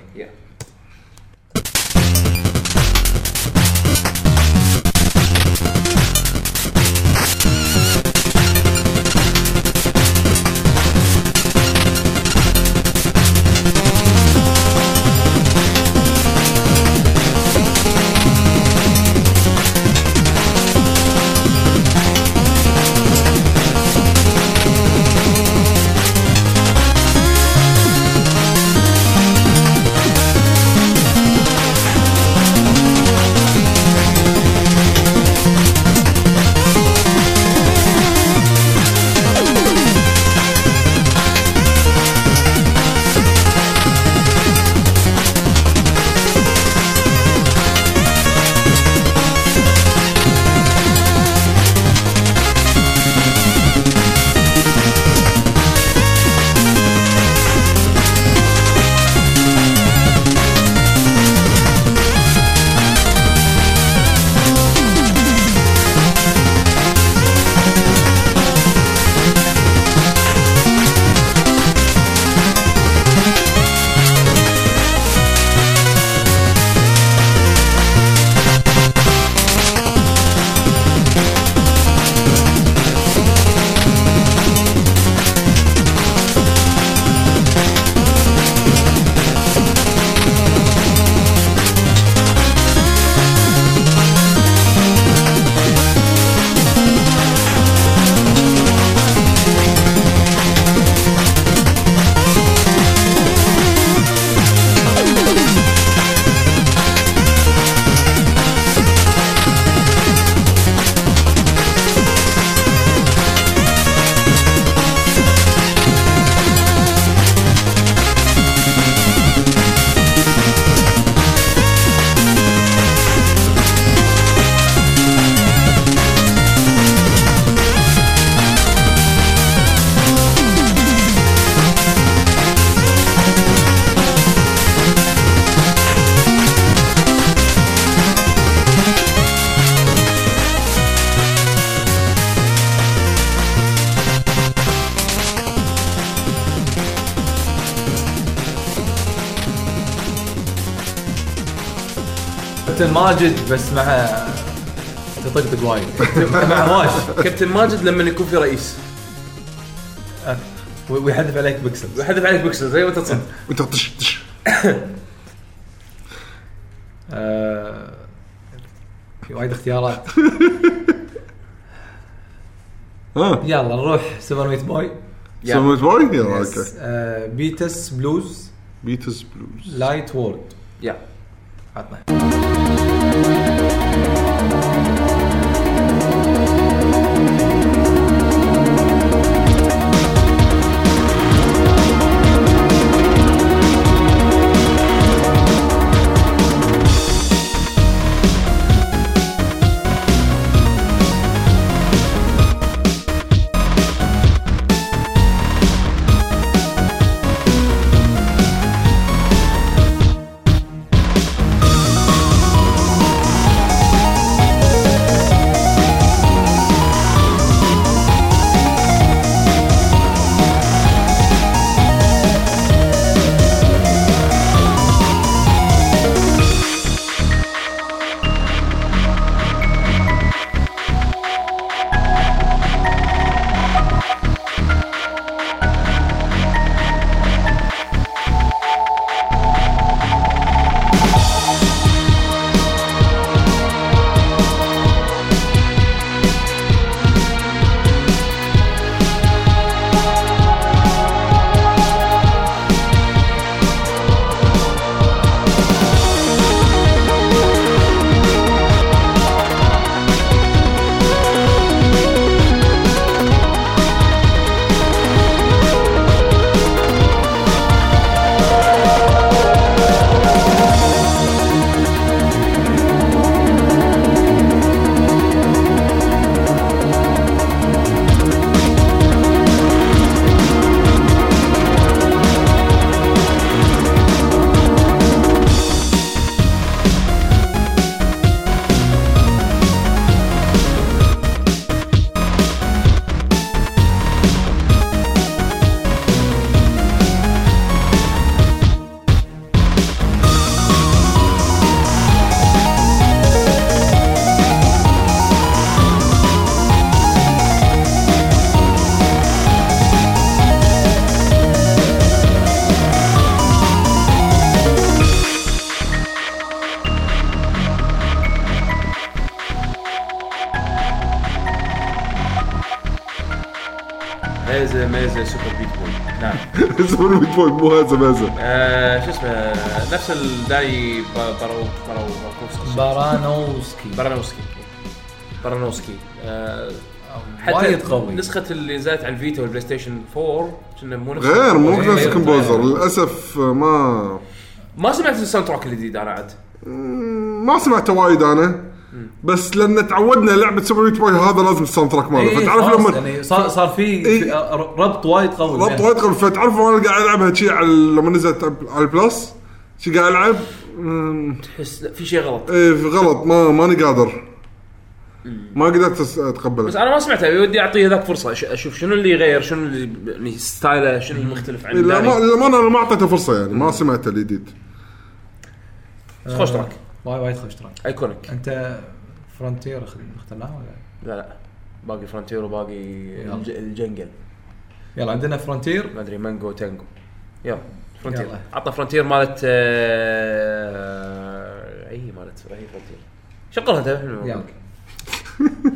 ماجد بس مع تطقطق وايد. مع هواش كابتن ماجد لما يكون في رئيس. آه، ويحذف عليك بكسل يحذف عليك بكسل زي ما أنت تصدق. *laughs* وانت طش طش آه، في وايد اختيارات. *laughs* ها. يلا نروح سوبر ميت بوي. سويت بوي؟ يلا أوكي. آه، بيتس بلوز. بيتس بلوز. لايت وورد. يا. عطنا. Boy مو هذا مازن آه، شو اسمه نفس الداي با- بارو بارو Baranowsky Baranowsky. Baranowsky. آه، حتى وايد قوي. نسخة اللي نزلت على الفيتا وال PlayStation 4 كنا مو نفس غير مو نفس ال composer غير. للأسف ما ما سمعت ال soundtrack الجديد أنا عاد. ما سمعته وايد أنا. بس لأن تعودنا لعبة Super Meat Boy هذا لازم ال soundtrack ماله. إيه، فتعرف خلاص، لما يعني صار صار في إيه. في ربط وايد قوي ربط بينهم. وايد قوي. فتعرف وأنا قاعد العبها شي على لما نزلت على ال Plus شي قاعد ألعب تحس في شيء غلط. إيه في غلط. ما ماني قادر. ما قدرت أتقبله. بس أنا ما سمعتها ودي أعطيه ذاك فرصة. أش- أشوف شنو اللي يغير شنو اللي يعني style ه شنو المختلف عن إيه، لا ما ما أنا ما أعطيته فرصة يعني. ما سمعته الجديد. خوش track. وايد وايد خوش track. iconic. أنت Frontier اخترناه ولا؟ لا لا. باقي Frontier وباقي ال j- ال jingle. يلا عندنا Frontier ما أدري Mango Tango يلا Frontier. عطى Frontier مالت آه، أي مالت؟ أي Frontier شغلها أنت. يلا. *laughs*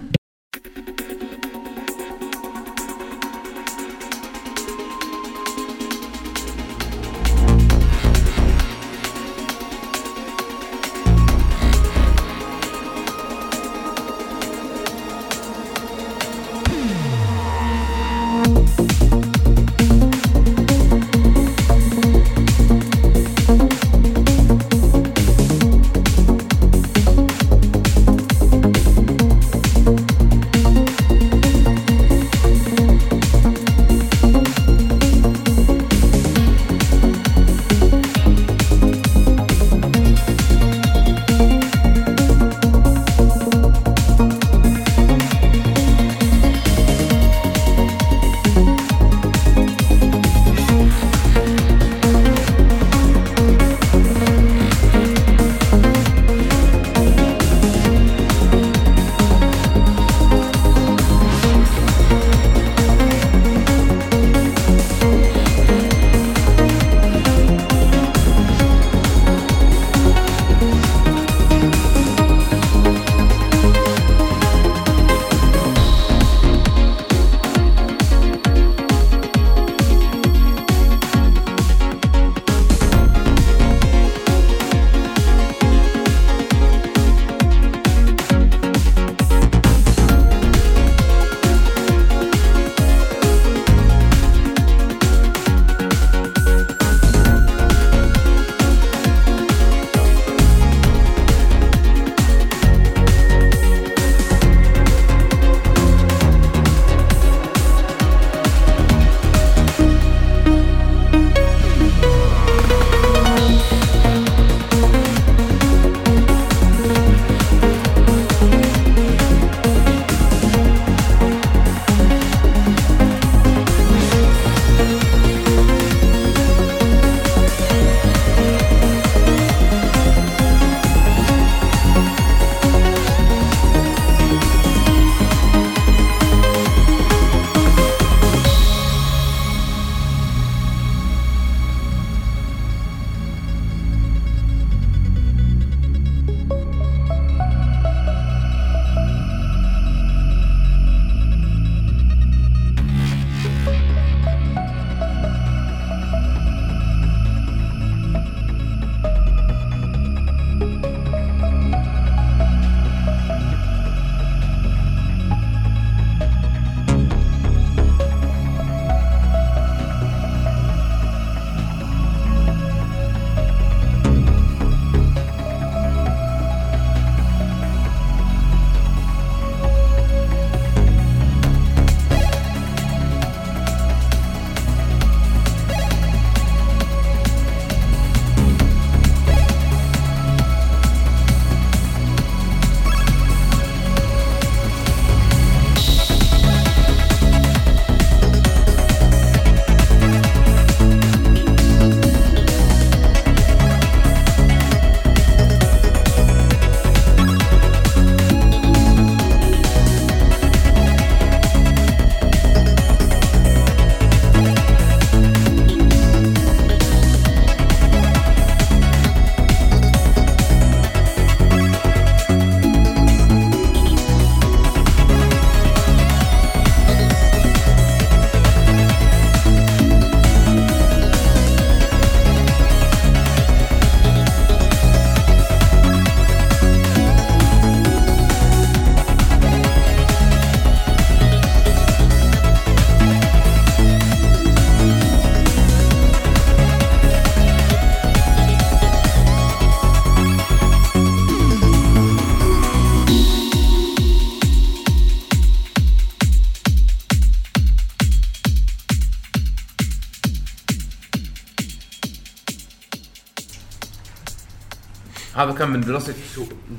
هذا كان من Velocity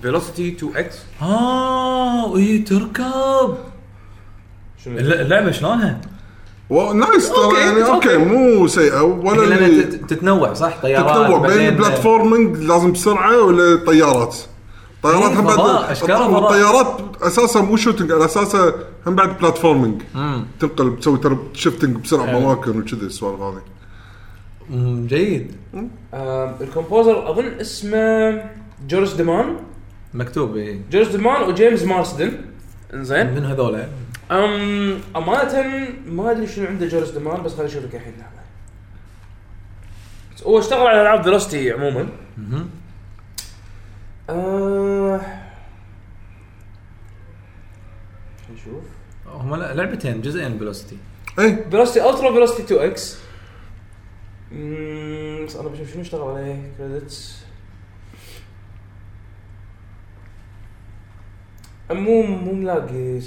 Velocity 2X آه اي تركب. شنو؟ الل- اللعبة شلونها؟ و- nice ترى okay، يعني okay okay. مو سيئة. ولا لأن اللي تت- تتنوع صح؟ طيارات تتنوع بين بعدين- ال platforming لازم بسرعة ولا طيارات؟ طيارات إيه، هم بعد فضاء. الطيارات أساسا مو shooting على أساسا هم بعد platforming تنقل تسوي ترى shifting بسرعة حلو. اماكن وكذي السوالف هذه. جيد. ال composer أظن اسمه Joris de Man مكتوب اي Joris de Man و James Marsden إنزين. من هذول؟ أم أمانة ما أدري شنو عنده Joris de Man بس خليني أشوف لك الحين لحظه هو اشتغل على ألعاب Velocity عموما. آه... نشوف هم لعبتين جزئين Velocity اي Velocity Ultra Velocity 2X بس أنا بشوف شنو اشتغل عليه؟ credits مو مو ملاقي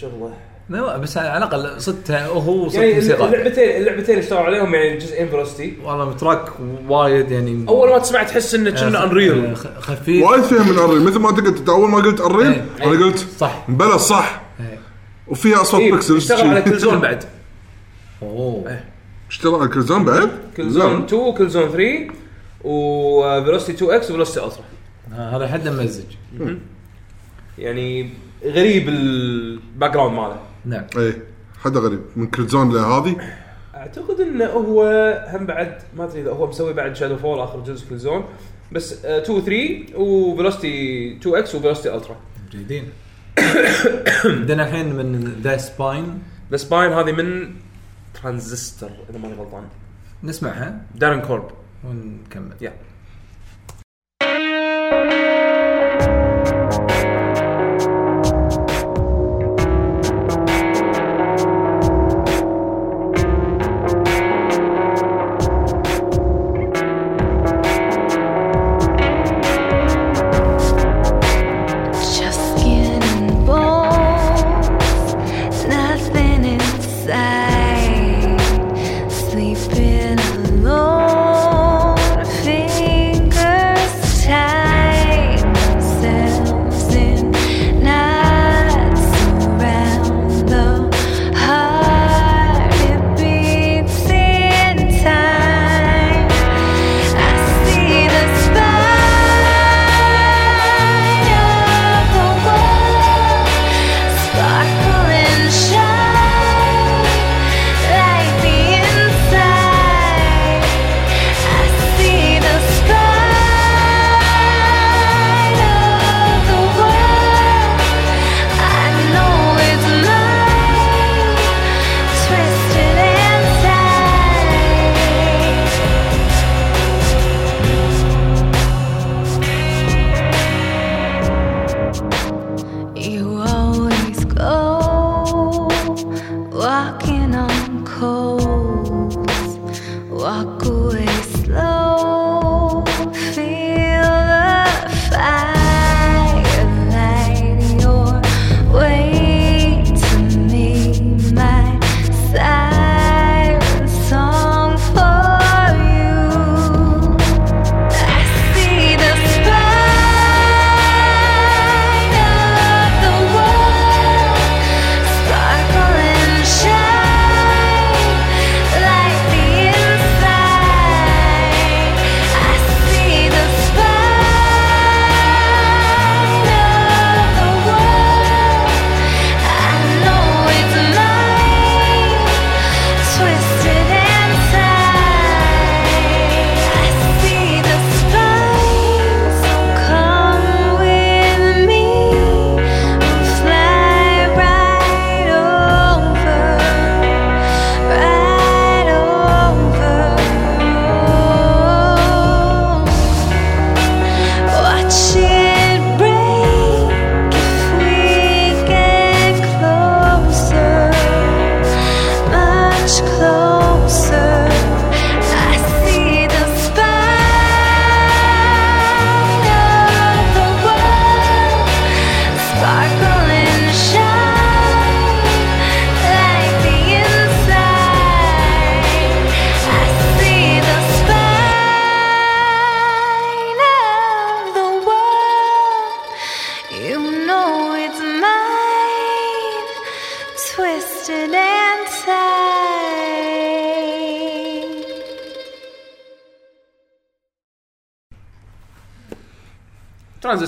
شغلة. لا بس على الأقل صدته هو صدت يعني موسيقى. اللعبتين اللعبتين اشتغلوا عليهم يعني جزئين Velocity والله track وايد يعني. أول ما تسمع تحس إنه كنا Unreal خ- خفيف. وايد فيها Unreal مثل ما أنت قلت أول ما قلت إيه. أنا قلت صح. بلى صح. إيه. وفيها أصوات إيه pixels اشتغل على Killzone بعد. *laughs* أوه. اشتغل على Killzone بعد؟ Killzone 2 و Killzone 3 و Velocity 2X و Velocity Ultra. ها- هذا حد ممزج يعني غريب ال background ماله. نعم. اي حدا غريب. من Killzone لهذه أعتقد انه هو هم بعد ما أدري إذا هو مسوي بعد Shadow Fall آخر جزء Killzone بس 2 3 و Velocity 2X و Velocity Ultra. جيدين. *coughs* عندنا الحين من The Spine. The Spine هذه من ترانزستور إذا ماني غلطان. نسمعها. Darren Korb. ونكمل. يا Just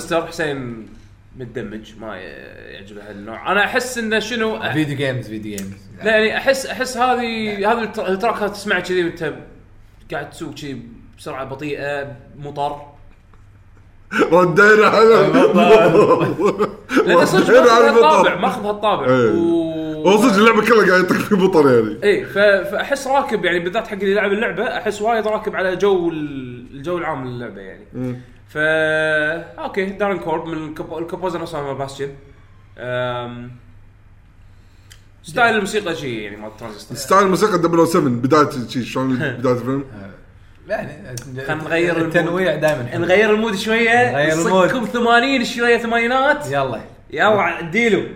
ترانزستور حسين متدمج ما يعجبه هالنوع. أنا أحس إنه شنو؟ video games video games لا يعني احس أحس هذه هذا ال tra- ال track هذا تسمعه كذي وأنت قاعد تسوق كذي بسرعة بطيئة مطر. ردينا على لأن صدق ماخذ هالطابع ماخذ هالطابع. إيه. و... هو صدق اللعبة كلها قاعد يطق في بطل يعني. اي فأحس راكب يعني بالذات حق اللي يلعب اللعبة أحس وايد راكب على جو ال- الجو العام للعبة يعني. ف okay Darren Korb من ال comp- ال composer نفسه مال Bastion. أم... style الموسيقى شيء يعني مال Transistor. style الموسيقى 007 بداية شي شلون *laughs* بداية الفيلم؟ يعني خلينا نغير. التنويع دائما نغير ال mood شوية. نغير ال mood. نصكم 80 شوية ثمانينات. يلا. يلا اديله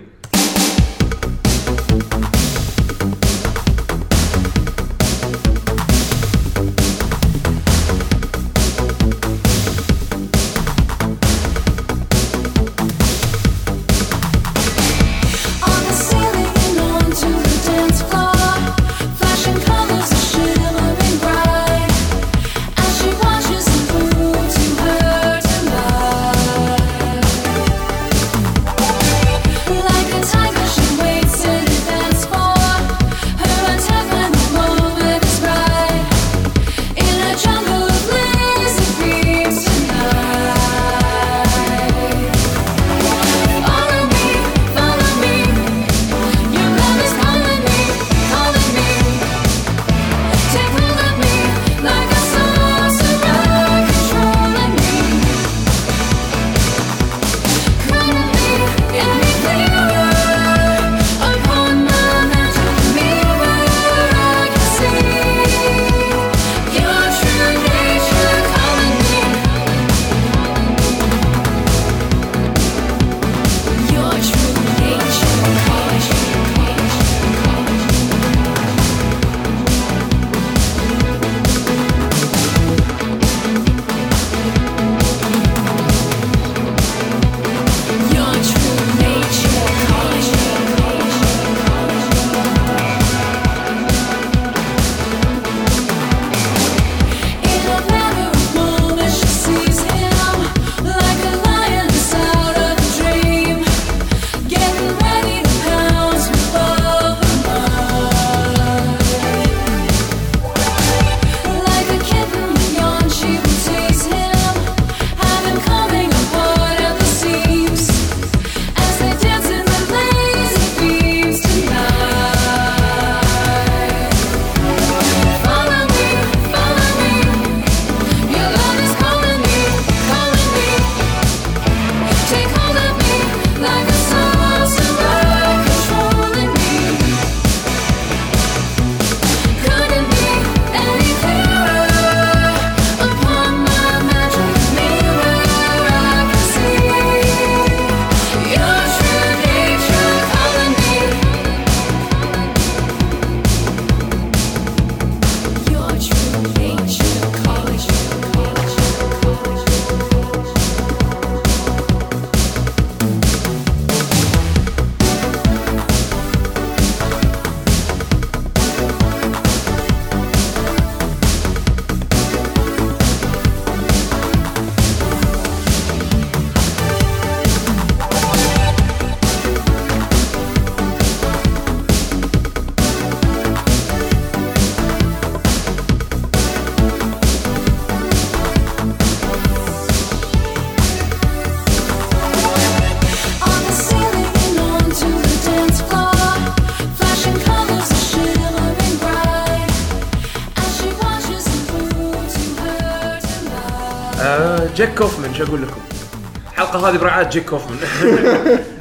برعايه Jake Kaufman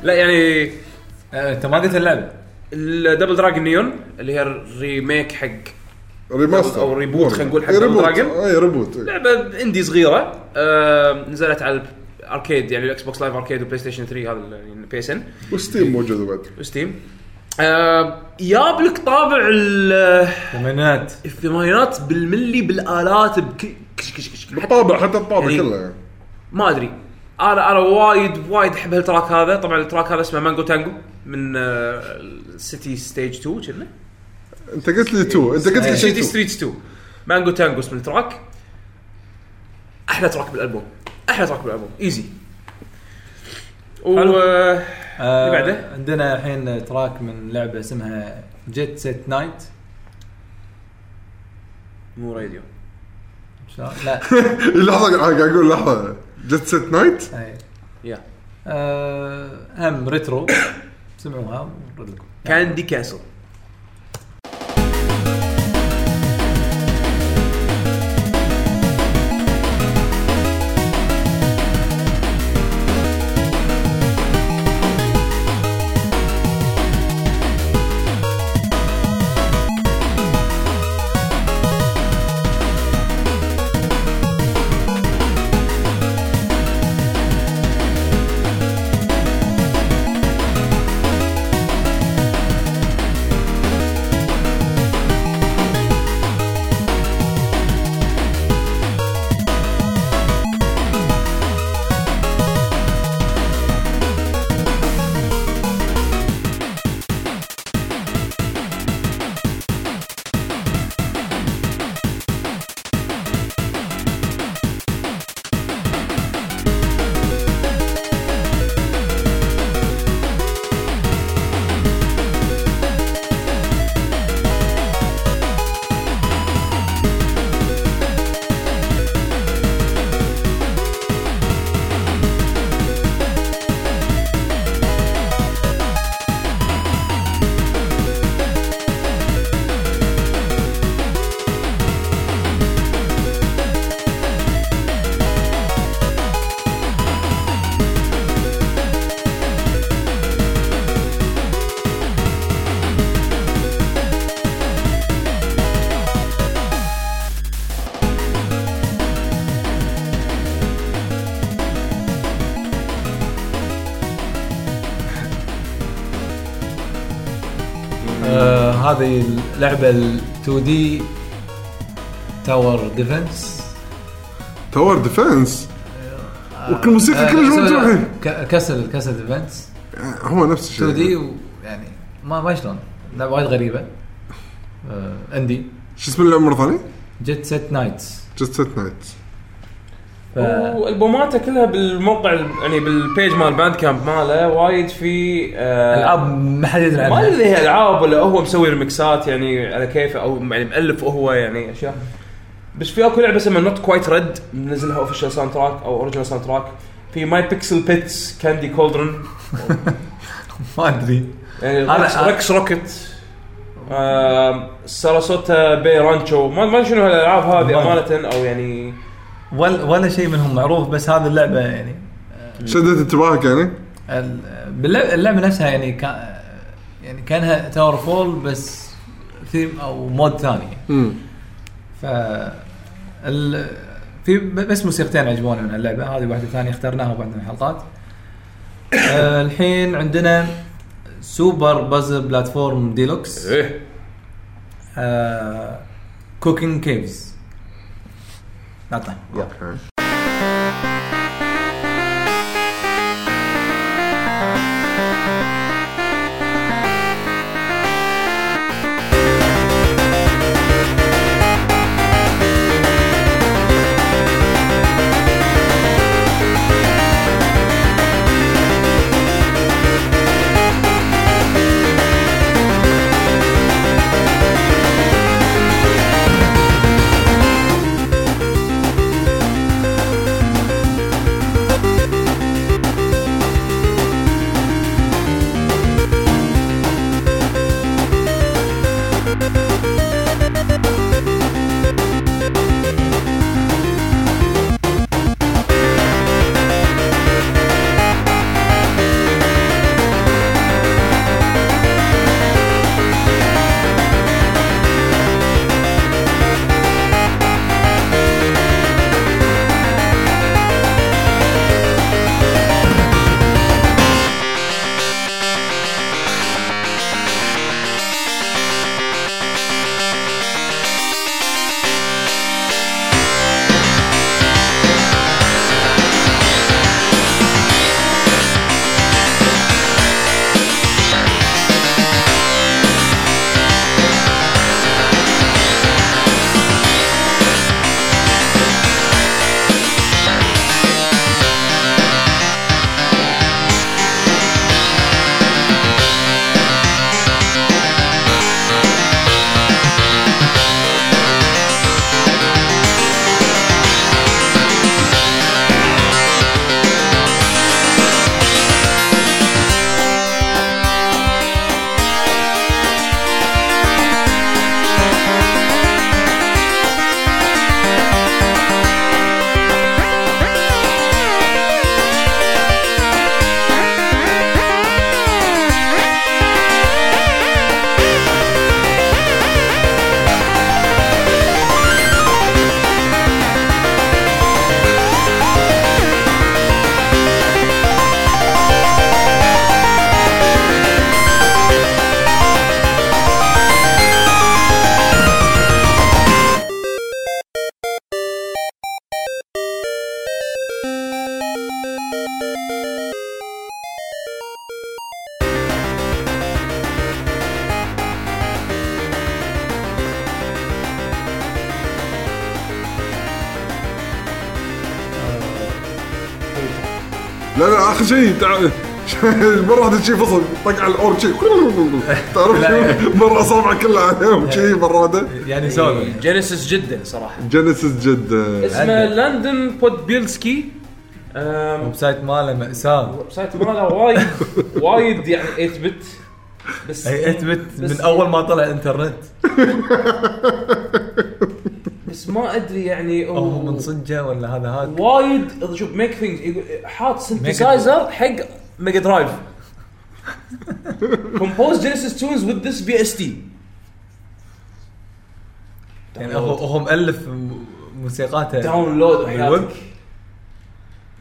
لا يعني آه، انت ما قلت اللعبة ال Double Dragon Neon اللي هي ال remake حق remaster أو reboot، خلينا نقول حق reboot. Dragon. أي reboot. لعبة indie صغيرة آه نزلت على ال arcade يعني ال Xbox Live Arcade و PlayStation 3 هذا ال PSN و Steam موجودة بعد و Steam آه ياب لك طابع ال- ثمانينات الثمانينات بالملي بالآلات بكل كش كش كش حتى الطابع حتى الطابع يعني- كله يعني. ما أدري أنا أنا وايد وايد أحب هالتراك هذا. طبعا ال track هذا اسمه Mango Tango من City Stage 2 كنا؟ أنت قلت لي تو. أنت قلت لي شيء سيتي تو. ستريتس 2 مانجو تانجو اسم ال track. أحلى track بالألبوم. أحلى تراك بالألبوم. ايزي و. آه، آه اللي بعده؟ عندنا الحين تراك من لعبة اسمها Jet Set Knights مو راديو شلون؟ لا. *laughs* لحظة قاعد أقول لحظة. Jet Set Knights أي. يا آه هم retro. *coughs* سمعوها. لكم Candy Castle هذه اللعبة ال 2D tower defense tower defense وكل موسيقى كلها جوا الحين castle castle defense هو نفس الشيء. 2D ويعني ما ما شلون؟ لعبة وايد غريبة. آه indie شو اسم اللعبة مرة ثانية؟ Jet Set Knights Jet Set Knights ف... والبوماته كلها بالموقع يعني بال page مال Bandcamp ماله وايد في آه، العاب ما حد يدري ما ادري هي ألعاب ولا هو مسوي ريمكسات يعني على كيفه أو يعني مألف هو يعني أشياء. بس في أكو لعبة اسمها Not Quite Red منزلها official soundtrack أو original soundtrack في My Pixel Beats Candy Cauldron ما أدري. يعني Rex, Rocket آم، Sarasota بي رانشو ما أدري شنو هالألعاب هذه ما- أمانة أو يعني ولا ولا شيء منهم معروف بس هذه اللعبة يعني شدت انتباهك يعني؟ اللعبة نفسها يعني كان يعني كأنها TowerFall بس ثيم أو mode ثاني. امم ف ال... في بس موسيقتين عجبوني من اللعبة. هذه واحدة ثانية اخترناها بواحده من الحلقات. آه الحين عندنا Super Puzzle Platformer Deluxe إيه. آه Cooking Caves نعطيه أوكي لا شيء. *laughs* مرة واحدة شي فصل طق على الأورب شي. *laughs* تعرف. شو؟ مرة اصابعه كلها عليهم شي مرة واحدة. يعني سولف جينيسيس جدا صراحة. جينيسيس جد اسمه. لندن بودبيلسكي. أم، الويب سايت ماله مأساة. الويب سايت ماله وايد وايد يعني 8 بت بس أي اثبت بس- من أول ما طلع انترنت بس *laughs* ما أدري يعني هو من صجه ولا هذا هاك وايد شوف ميك ثينجز حاط سنتسايزر حق ميجا درايف كومبوز جينيسيس تونز وذ ذس بي اس تي يعني هو هو مؤلف موسيقاته. داونلود وحياتك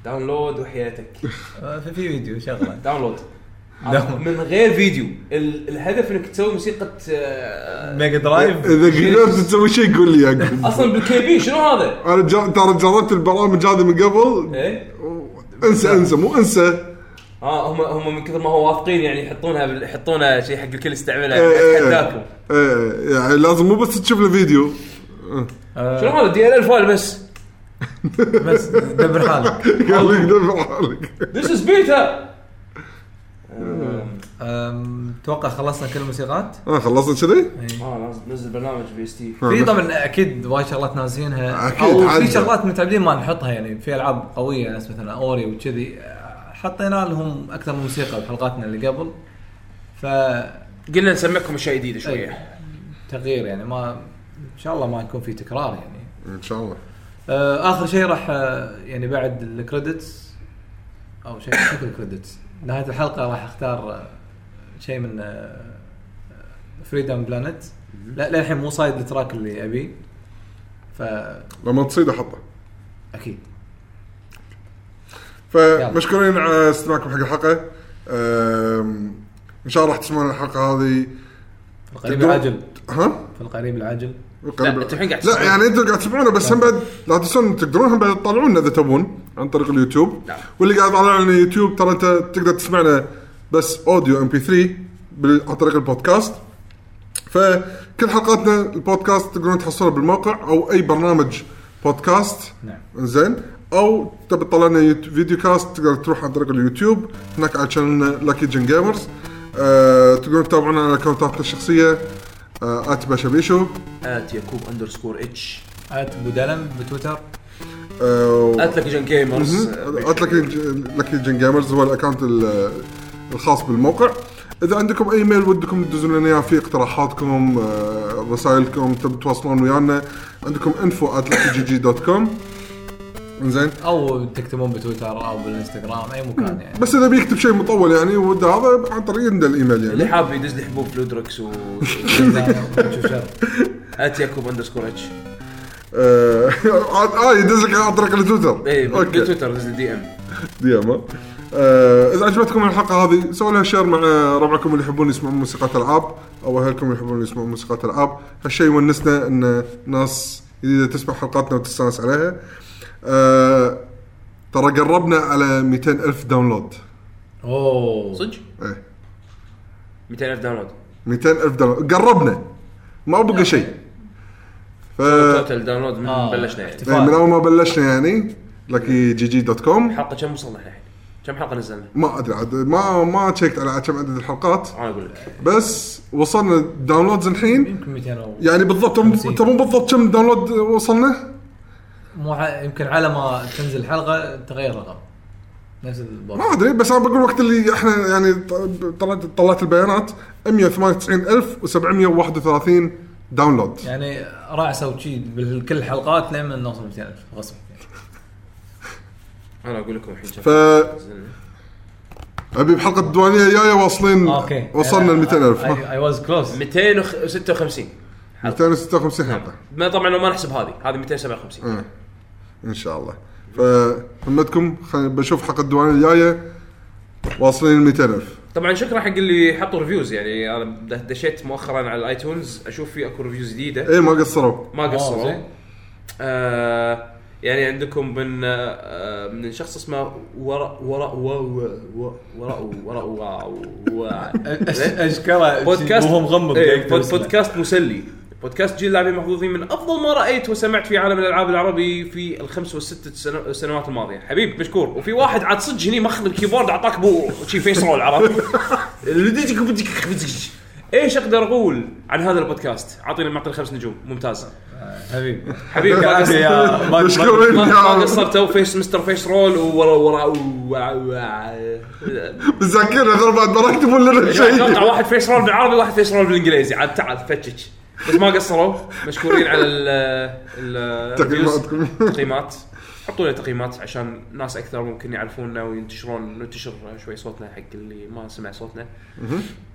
داونلود وحياتك في في فيديو شغلة. download down. من غير فيديو. ال- الهدف انك تسوي موسيقى آه، Mega Drive إذا قدرت تسوي شيء قول لي يعقوب أصلا بالكي بي شنو هذا؟ أنا جا- ترى جربت البرامج هذه من قبل. إيه؟ انسى انسى مو انسى. آه هم هم من كثر ما هو واثقين يعني يحطونها بال- يحطونها شيء حق الكل يستعملها. إيه، إيه، إيه. اتحداكم إيه يعني لازم مو بس تشوف له فيديو آه، شنو هذا؟ دي ال ال فايل بس. بس دبر حالك. *laughs* قال لك دبر حالك. this is beta أتوقع خلصنا كل الموسيقات؟ آه خلصنا كذي؟ آه لازم ننزل برنامج VST في طبعا أكيد وايد شغلات ناسينها أكيد، أو. في شغلات متعودين ما نحطها يعني. في ألعاب قوية ناس مثلا Ori وكذي. آه، حطينا لهم أكثر من موسيقى بحلقاتنا اللي قبل. ف قلنا نسمعكم أشياء جديدة شوية. تغيير يعني. ما إن شاء الله ما يكون في تكرار يعني. إن شاء الله. آه، آخر شيء راح آه، يعني بعد ال credits أو شيء شكل ال credits نهاية الحلقة راح أختار شيء من Freedom Planet لا للحين مو صايد ال track اللي أبيه. فاكيد لما تصيد أحطه. يلا. فمشكورين على استماعكم حق الحلقة. إن شاء الله راح تسمعون الحلقة هذه. في القريب العاجل. ها؟ في القريب العاجل. لا، الحين قاعد لا. يعني أنتم قاعد تسمعونه بس هم بعد لا تنسون تقدرون هم بعد تطلعونا إذا تبون. عن طريق اليوتيوب. نعم. واللي قاعد يطلع لنا يوتيوب ترى أنت تقدر تسمعنا بس audio MP3 بال- عن طريق البودكاست. فكل حلقاتنا البودكاست تقدرون تحصلها بالموقع أو أي برنامج بودكاست. نعم. زين. أو تبي تطلع لنا video cast تقدر تروح عن طريق اليوتيوب. هناك على channel نا لاكي جن جيمرز أه تقدرون تتابعونا على اكونتاتنا الشخصية أه @باشابيشو at يعقوب underscore H at ابو دلم بتويتر. أه at لك جن جيمرز at لكي لكي جن جيمرز هو ال account ال- الخاص بالموقع. إذا عندكم اي ميل ودكم تدزون لنا إياه في اقتراحاتكم آه، رسائلكم تبي تواصلون ويانا. عندكم info at com زين أو تكتبون بتويتر أو بالإنستغرام أي مكان يعني. بس إذا بيكتب شيء مطول يعني وده هذا عن طريق الإيميل اللي يعني حاب يدز لي حبوب فلودركس و *laughs* شر. at underscore H آه آه، يدز لك عن طريق التويتر. اي okay. بالتويتر دز DM ديما آه إذا عجبتكم الحلقة هذه سووا لها share مع ربعكم اللي يحبون يسمعون موسيقى العاب أو أهلكم اللي يحبون يسمعون موسيقى العاب هالشيء يونسنا إن ناس جديدة تسمع حلقاتنا وتستانس عليها. آه ترى قربنا على 200 ألف داونلود. أوه. صدق؟ إيه. 200000 download. 200 ألف download. قربنا. ما بقى شيء. ف total download من آه. بلشنا يعني احتفال. من أول ما بلشنا يعني لكي GG dot com حلقة كم وصلنا إحنا الحين؟ كم حلقة نزلنا؟ ما أدري عاد ما ما check ت على كم عدد الحلقات أنا أقول لك بس وصلنا downloads الحين يمكن 200 و... يعني بالضبط. تبون بالضبط كم download وصلنا؟ مو ع... يمكن على ما تنزل الحلقة تغير الرقم نفس ما أدري بس أنا بقول وقت اللي إحنا يعني ط- طلعت طلعت البيانات 198731 download. يعني رعسه وشي بكل الحلقات لين نوصل 200000 غصب. أنا أقول لكم الحين كم ف. أبي بحلقة الديوانية الجاية واصلين okay. وصلنا ل 200000 اي واز كلوز 256 256 حلقة. ما طبعا لو ما نحسب هذه. هذه 257 آه. إن شاء الله. فهمتكم خل... بشوف حلقة الديوانية الجاية. واصلين ل 200000 طبعا شكرا حق اللي حطوا reviews يعني أنا دشيت مؤخرا على ال iTunes أشوف في أكو reviews جديدة. اي ما قصروا. ما قصروا. زين. آه يعني عندكم من آه، من شخص اسمه وراء وراء وراء وراء وراء وراء اشكره بودكاست. وهو مغمض إيه،. بودكاست مسلي. بودكاست جيل لاعبين محظوظين من أفضل ما رأيت وسمعت في عالم الألعاب العربي في الخمس والست سنو- سنوات الماضية. حبيب مشكور. وفي واحد عاد صدق هني ماخذ الكيبورد أعطاك بو شي فيس رول عرفت؟ *laughs* إيش أقدر أقول عن هذا البودكاست؟ أعطيني معطيني خمس نجوم. ممتاز. حبيبي حبيبي *laughs* ما قصرتوا فيس مستر فيس رول وورا ورا بالذاكره غير بعد ما ركبوا لنا أتوقع شيء. واحد face roll بالعربي واحد face roll بالإنجليزي. عاد تعال فتش بس ما قصروا. مشكورين على ال ال *laughs* تقييماتكم. تقييمات. حطوا لنا تقييمات عشان ناس أكثر ممكن يعرفونا وينتشرون ننتشر شوي صوتنا حق اللي ما سمع صوتنا.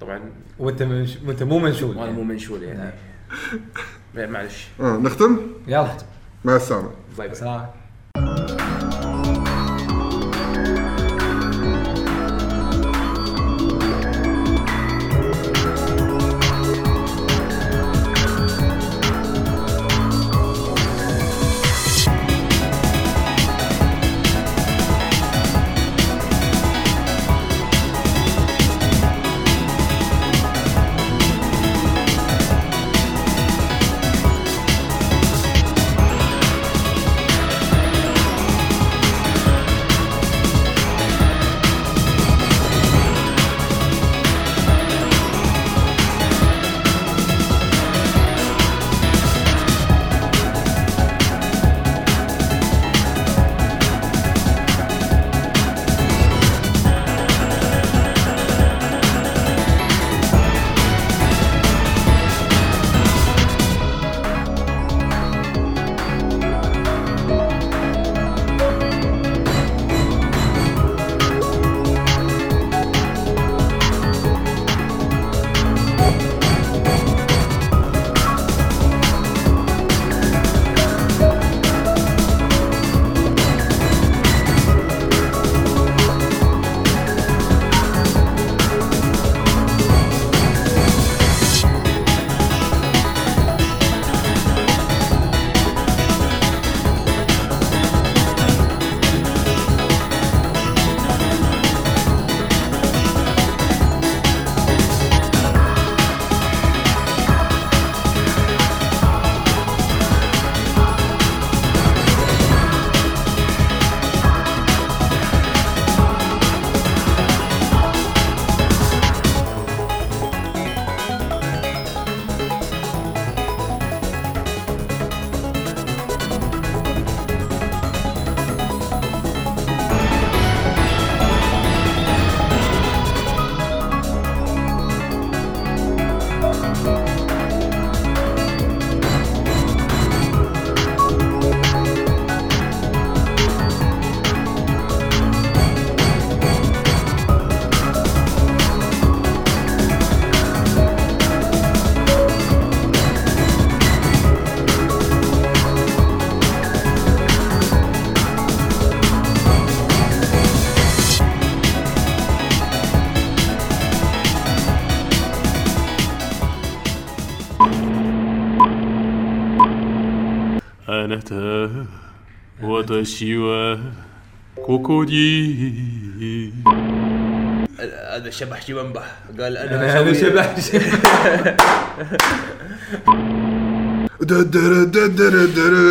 طبعا. وأنت منش... وأنت مو منشول أنا مو منشول يعني. معلش. آه، نختم؟ يلا. مع السلامة. bye bye. وتشيوا كوكودي هذا شبح شيومبا قال أنا هذا شبح ها